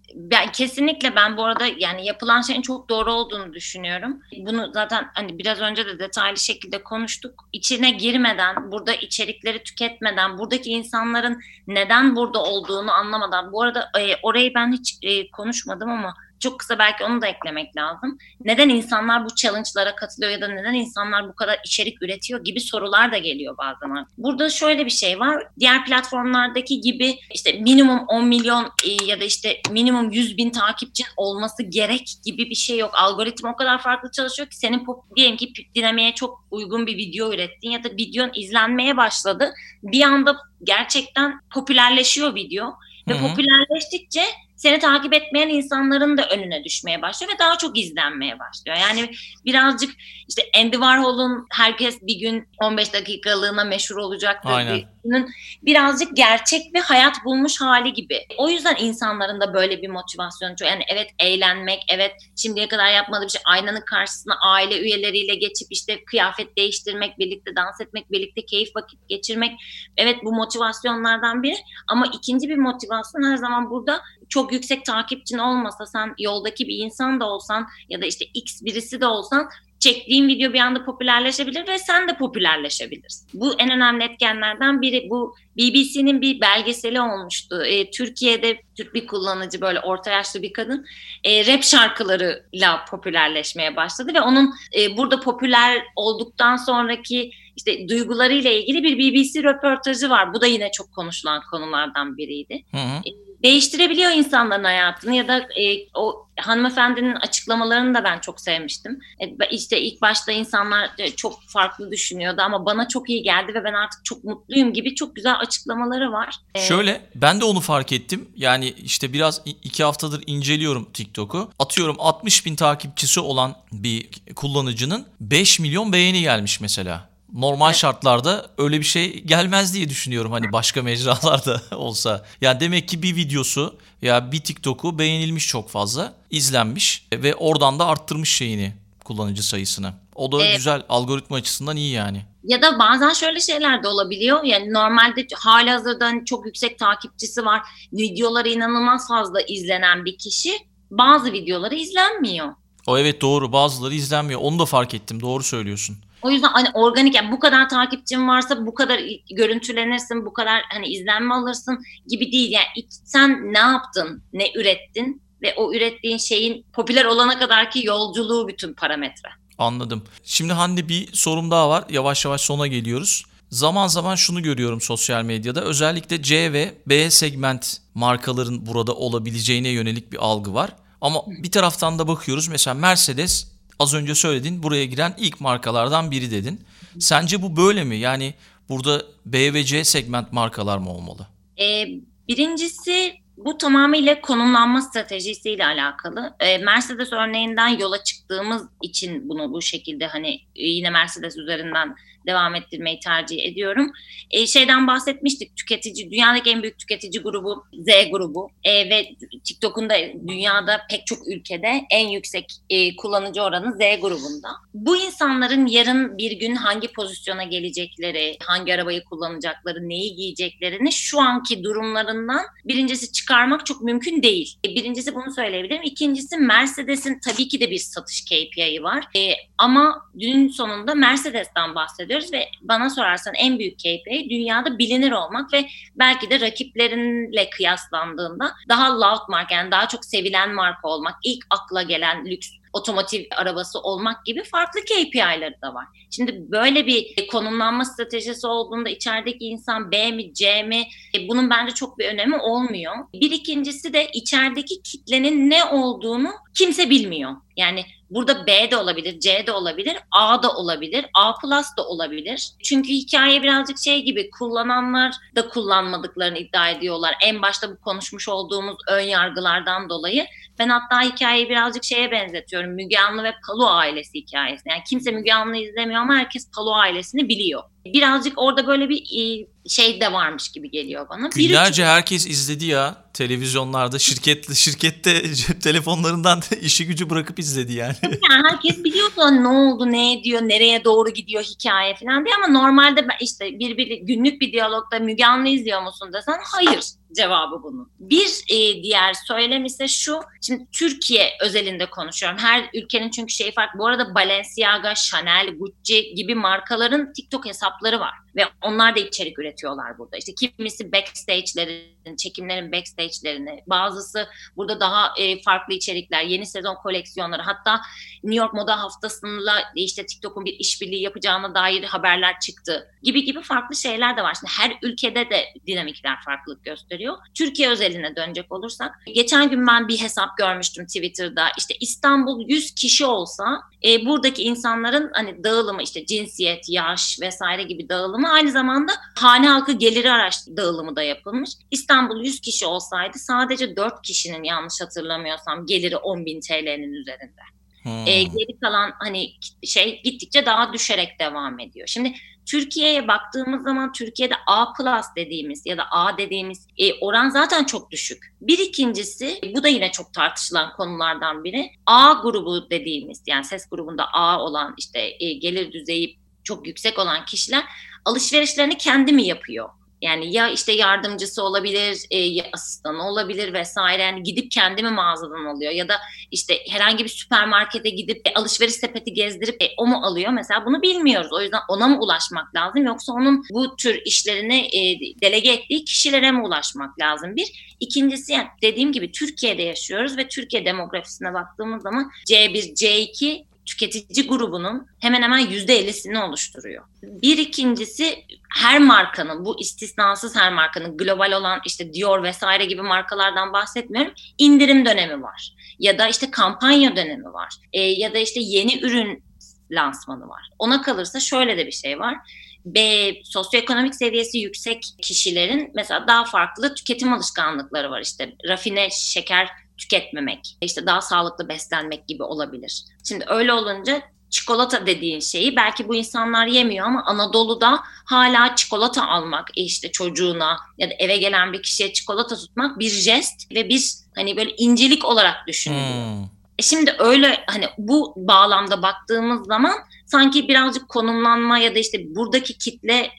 kesinlikle ben bu arada yani yapılan şeyin çok doğru olduğunu düşünüyorum. Bunu zaten hani biraz önce de detaylı şekilde konuştuk. İçine girmeden, burada içerikleri tüketmeden, buradaki insanların neden burada olduğunu anlamadan. Bu arada e, orayı ben hiç e, konuşmadım ama çok kısa belki onu da eklemek lazım. Neden insanlar bu challenge'lara katılıyor ya da neden insanlar bu kadar içerik üretiyor gibi sorular da geliyor bazen. Burada şöyle bir şey var. Diğer platformlardaki gibi işte minimum 10 milyon e, ya da işte minimum 100 bin takipçin olması gerek gibi bir şey yok. Algoritma o kadar farklı çalışıyor ki senin diyelim ki dinamiğe çok uygun bir video ürettin ya da videon izlenmeye başladı. Bir anda gerçekten popülerleşiyor video ve Hı-hı. popülerleştikçe seni takip etmeyen insanların da önüne düşmeye başlıyor ve daha çok izlenmeye başlıyor. Yani birazcık işte Andy Warhol'un herkes bir gün 15 dakikalığına meşhur. Aynen. Birazcık gerçek ve hayat bulmuş hali gibi. O yüzden insanların da böyle bir motivasyonu çok. Yani evet eğlenmek, evet şimdiye kadar yapmadığı bir şey aynanın karşısına aile üyeleriyle geçip işte kıyafet değiştirmek, birlikte dans etmek, birlikte keyif vakit geçirmek. Evet bu motivasyonlardan biri ama ikinci bir motivasyon her zaman burada çok yüksek takipçin olmasa sen yoldaki bir insan da olsan ya da işte X birisi de olsan çektiğin video bir anda popülerleşebilir ve sen de popülerleşebilirsin. Bu en önemli etkenlerden biri. Bu BBC'nin bir belgeseli olmuştu. E, Türkiye'de Türk bir kullanıcı böyle orta yaşlı bir kadın e, rap şarkılarıyla popülerleşmeye başladı ve onun e, burada popüler olduktan sonraki işte duygularıyla ilgili bir BBC röportajı var. Bu da yine çok konuşulan konulardan biriydi. Hı hı. E, değiştirebiliyor insanların hayatını ya da e, o hanımefendinin açıklamalarını da ben çok sevmiştim. E, işte ilk başta insanlar e, çok farklı düşünüyordu ama bana çok iyi geldi ve ben artık çok mutluyum gibi çok güzel açıklamaları var. E, Şöyle ben de onu fark ettim. Yani işte biraz iki haftadır inceliyorum TikTok'u. Atıyorum 60 bin takipçisi olan bir kullanıcının 5 milyon beğeni gelmiş mesela normal evet. şartlarda öyle bir şey gelmez diye düşünüyorum hani başka mecralarda <laughs> olsa. Yani demek ki bir videosu ya bir TikTok'u beğenilmiş çok fazla, izlenmiş ve oradan da arttırmış şeyini kullanıcı sayısını. O da evet. güzel algoritma açısından iyi yani. Ya da bazen şöyle şeyler de olabiliyor. Yani normalde hali hazırda hani çok yüksek takipçisi var. Videoları inanılmaz fazla izlenen bir kişi bazı videoları izlenmiyor. O evet doğru bazıları izlenmiyor. Onu da fark ettim doğru söylüyorsun. O yüzden hani organik yani bu kadar takipçin varsa bu kadar görüntülenirsin, bu kadar hani izlenme alırsın gibi değil. Yani sen ne yaptın, ne ürettin ve o ürettiğin şeyin popüler olana kadarki yolculuğu bütün parametre. Anladım. Şimdi Hande bir sorum daha var. Yavaş yavaş sona geliyoruz. Zaman zaman şunu görüyorum sosyal medyada. Özellikle C ve B segment markaların burada olabileceğine yönelik bir algı var. Ama bir taraftan da bakıyoruz. Mesela Mercedes az önce söyledin buraya giren ilk markalardan biri dedin. Sence bu böyle mi? Yani burada B ve C segment markalar mı olmalı? Ee, birincisi bu tamamıyla konumlanma stratejisiyle alakalı. E, Mercedes örneğinden yola çıktığımız için bunu bu şekilde hani yine Mercedes üzerinden devam ettirmeyi tercih ediyorum. E, şeyden bahsetmiştik tüketici, dünyadaki en büyük tüketici grubu Z grubu e, ve TikTok'un da dünyada pek çok ülkede en yüksek e, kullanıcı oranı Z grubunda. Bu insanların yarın bir gün hangi pozisyona gelecekleri, hangi arabayı kullanacakları, neyi giyeceklerini şu anki durumlarından birincisi çıkarmak çok mümkün değil. E, birincisi bunu söyleyebilirim. İkincisi Mercedes'in tabii ki de bir satış KPI'yi var. E, ama dün sonunda Mercedes'ten bahsediyoruz ediyoruz ve bana sorarsan en büyük KPI dünyada bilinir olmak ve belki de rakiplerinle kıyaslandığında daha loud marka yani daha çok sevilen marka olmak, ilk akla gelen lüks otomotiv arabası olmak gibi farklı KPI'ları da var. Şimdi böyle bir konumlanma stratejisi olduğunda içerideki insan B mi C mi e, bunun bence çok bir önemi olmuyor. Bir ikincisi de içerideki kitlenin ne olduğunu kimse bilmiyor. Yani burada B de olabilir, C de olabilir, A da olabilir, A plus da olabilir. Çünkü hikaye birazcık şey gibi kullananlar da kullanmadıklarını iddia ediyorlar. En başta bu konuşmuş olduğumuz ön yargılardan dolayı. Ben hatta hikayeyi birazcık şeye benzetiyorum. Müge Anlı ve Palu ailesi hikayesi. Yani kimse Müge Anlı izlemiyor ama herkes Palu ailesini biliyor. Birazcık orada böyle bir e, şey de varmış gibi geliyor bana. Günlerce Biri... herkes izledi ya televizyonlarda şirket şirkette cep telefonlarından işi gücü bırakıp izledi yani. yani herkes biliyordu ne oldu, ne ediyor, nereye doğru gidiyor hikaye falan diye ama normalde ben işte bir, bir günlük bir diyalogda Müge Anlı izliyor musun desen hayır cevabı bunun. Bir e, diğer söylem ise şu. Şimdi Türkiye özelinde konuşuyorum. Her ülkenin çünkü şey farklı. Bu arada Balenciaga, Chanel, Gucci gibi markaların TikTok hesapları var ve onlar da içerik üretiyorlar burada. İşte kimisi backstage'lerin, çekimlerin backstage'lerini, bazısı burada daha e, farklı içerikler, yeni sezon koleksiyonları, hatta New York Moda Haftası'nda işte TikTok'un bir işbirliği yapacağına dair haberler çıktı gibi gibi farklı şeyler de var. Şimdi her ülkede de dinamikler farklılık gösteriyor. Türkiye özeline dönecek olursak, geçen gün ben bir hesap görmüştüm Twitter'da. İşte İstanbul 100 kişi olsa e, buradaki insanların hani dağılımı işte cinsiyet, yaş vesaire gibi dağılımı aynı zamanda hane halkı geliri araç dağılımı da yapılmış. İstanbul 100 kişi olsaydı sadece 4 kişinin yanlış hatırlamıyorsam geliri 10 bin TL'nin üzerinde. Hmm. E, geri kalan hani şey gittikçe daha düşerek devam ediyor. Şimdi Türkiye'ye baktığımız zaman Türkiye'de A plus dediğimiz ya da A dediğimiz e, oran zaten çok düşük. Bir ikincisi bu da yine çok tartışılan konulardan biri. A grubu dediğimiz yani ses grubunda A olan işte e, gelir düzeyi çok yüksek olan kişiler alışverişlerini kendi mi yapıyor? Yani ya işte yardımcısı olabilir, e, ya asistanı olabilir vesaire. Yani gidip kendimi mağazadan alıyor ya da işte herhangi bir süpermarkete gidip e, alışveriş sepeti gezdirip e, o mu alıyor? Mesela bunu bilmiyoruz. O yüzden ona mı ulaşmak lazım yoksa onun bu tür işlerini e, delege ettiği kişilere mi ulaşmak lazım? Bir. İkincisi yani dediğim gibi Türkiye'de yaşıyoruz ve Türkiye demografisine baktığımız zaman C1, C2 tüketici grubunun hemen hemen yüzde ellisini oluşturuyor. Bir ikincisi her markanın bu istisnasız her markanın global olan işte Dior vesaire gibi markalardan bahsetmiyorum indirim dönemi var ya da işte kampanya dönemi var e, ya da işte yeni ürün lansmanı var. Ona kalırsa şöyle de bir şey var. B sosyoekonomik seviyesi yüksek kişilerin mesela daha farklı tüketim alışkanlıkları var işte rafine şeker tüketmemek, işte daha sağlıklı beslenmek gibi olabilir. Şimdi öyle olunca çikolata dediğin şeyi belki bu insanlar yemiyor ama Anadolu'da hala çikolata almak e işte çocuğuna ya da eve gelen bir kişiye çikolata tutmak bir jest ve bir hani böyle incelik olarak düşünülüyor. Hmm. E şimdi öyle hani bu bağlamda baktığımız zaman sanki birazcık konumlanma ya da işte buradaki kitle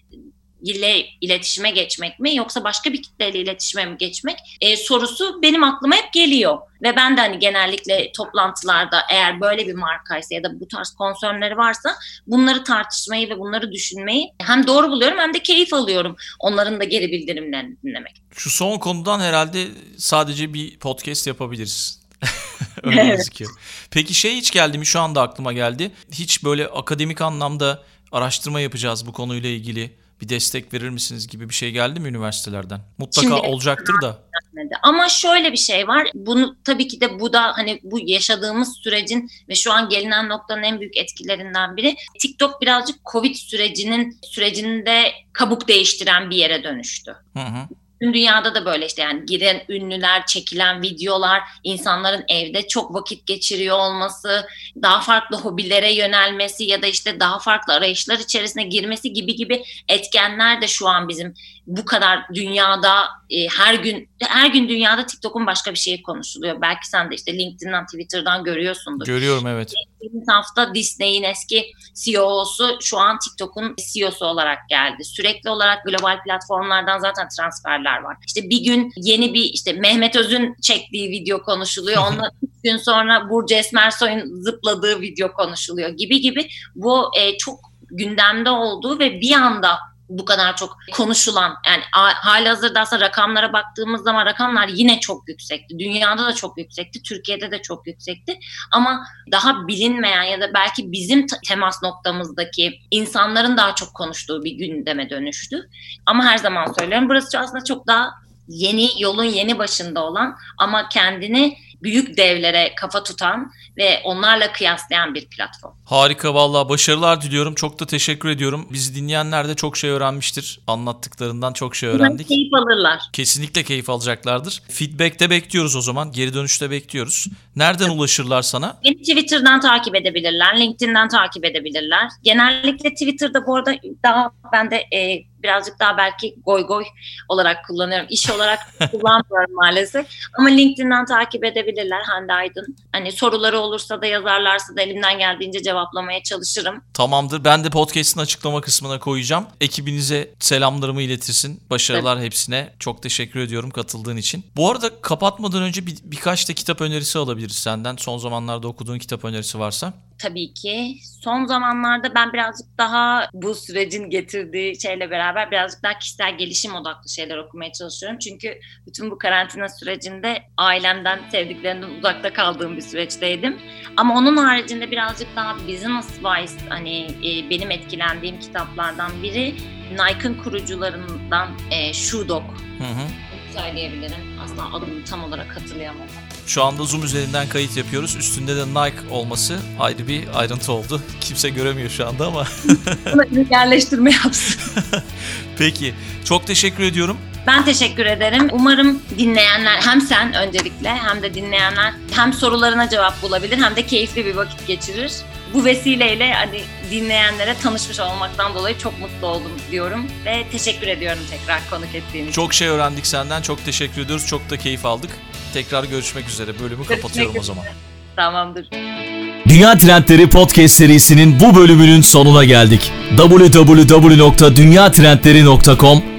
ile iletişime geçmek mi yoksa başka bir kitleyle iletişime mi geçmek e, sorusu benim aklıma hep geliyor. Ve ben de hani genellikle toplantılarda eğer böyle bir markaysa ya da bu tarz konsörleri varsa bunları tartışmayı ve bunları düşünmeyi hem doğru buluyorum hem de keyif alıyorum onların da geri bildirimlerini dinlemek. Şu son konudan herhalde sadece bir podcast yapabiliriz. <laughs> Öyle Evet. gözüküyor. Peki şey hiç geldi mi? Şu anda aklıma geldi. Hiç böyle akademik anlamda araştırma yapacağız bu konuyla ilgili. Bir destek verir misiniz gibi bir şey geldi mi üniversitelerden? Mutlaka Şimdi- olacaktır da. Ama şöyle bir şey var. Bunu tabii ki de bu da hani bu yaşadığımız sürecin ve şu an gelinen noktanın en büyük etkilerinden biri. TikTok birazcık Covid sürecinin sürecinde kabuk değiştiren bir yere dönüştü. Hı hı. Tüm dünyada da böyle işte yani giren ünlüler, çekilen videolar, insanların evde çok vakit geçiriyor olması, daha farklı hobilere yönelmesi ya da işte daha farklı arayışlar içerisine girmesi gibi gibi etkenler de şu an bizim bu kadar dünyada e, her gün her gün dünyada TikTok'un başka bir şeyi konuşuluyor. Belki sen de işte LinkedIn'den, Twitter'dan görüyorsundur. Görüyorum evet. Geçtiğimiz hafta Disney'in eski CEO'su şu an TikTok'un CEO'su olarak geldi. Sürekli olarak global platformlardan zaten transferler var. İşte bir gün yeni bir işte Mehmet Öz'ün çektiği video konuşuluyor. <laughs> Üç gün sonra Burcu Esmersoy'un zıpladığı video konuşuluyor gibi gibi. Bu e, çok gündemde olduğu ve bir anda bu kadar çok konuşulan yani hali hazırda aslında rakamlara baktığımız zaman rakamlar yine çok yüksekti. Dünyada da çok yüksekti. Türkiye'de de çok yüksekti. Ama daha bilinmeyen ya da belki bizim temas noktamızdaki insanların daha çok konuştuğu bir gündeme dönüştü. Ama her zaman söylüyorum burası aslında çok daha yeni yolun yeni başında olan ama kendini büyük devlere kafa tutan ve onlarla kıyaslayan bir platform. Harika vallahi başarılar diliyorum. Çok da teşekkür ediyorum. Bizi dinleyenler de çok şey öğrenmiştir. Anlattıklarından çok şey öğrendik. keyif alırlar. Kesinlikle keyif alacaklardır. Feedback'te bekliyoruz o zaman. Geri dönüşte bekliyoruz. Nereden ulaşırlar sana? Beni Twitter'dan takip edebilirler, LinkedIn'den takip edebilirler. Genellikle Twitter'da bu arada daha ben de e, birazcık daha belki goy goy olarak kullanıyorum. İş olarak <laughs> kullanmıyorum maalesef. Ama LinkedIn'den takip edebilirler Hande Aydın. Hani soruları olursa da yazarlarsa da elimden geldiğince cevaplamaya çalışırım. Tamamdır. Ben de podcast'in açıklama kısmına koyacağım. Ekibinize selamlarımı iletirsin. Başarılar hepsine. Çok teşekkür ediyorum katıldığın için. Bu arada kapatmadan önce bir, birkaç da kitap önerisi alabiliriz senden. Son zamanlarda okuduğun kitap önerisi varsa. Tabii ki. Son zamanlarda ben birazcık daha bu sürecin getirdiği şeyle beraber birazcık daha kişisel gelişim odaklı şeyler okumaya çalışıyorum. Çünkü bütün bu karantina sürecinde ailemden, sevdiklerimden uzakta kaldığım bir süreçteydim. Ama onun haricinde birazcık daha business wise hani e, benim etkilendiğim kitaplardan biri Nike'ın kurucularından e, Shoe Dog Hı hı. söyleyebilirim. Asla adını tam olarak hatırlayamam. Şu anda Zoom üzerinden kayıt yapıyoruz. Üstünde de Nike olması ayrı bir ayrıntı oldu. Kimse göremiyor şu anda ama. Yerleştirme yapsın. <laughs> Peki. Çok teşekkür ediyorum. Ben teşekkür ederim. Umarım dinleyenler hem sen öncelikle hem de dinleyenler hem sorularına cevap bulabilir hem de keyifli bir vakit geçirir. Bu vesileyle hani dinleyenlere tanışmış olmaktan dolayı çok mutlu oldum diyorum ve teşekkür ediyorum tekrar konuk ettiğin için. Çok şey öğrendik senden. Çok teşekkür ediyoruz. Çok da keyif aldık. Tekrar görüşmek üzere. Bölümü kapatıyorum o zaman. Tamamdır. Dünya Trendleri Podcast serisinin bu bölümünün sonuna geldik. www.dünyatrendleri.com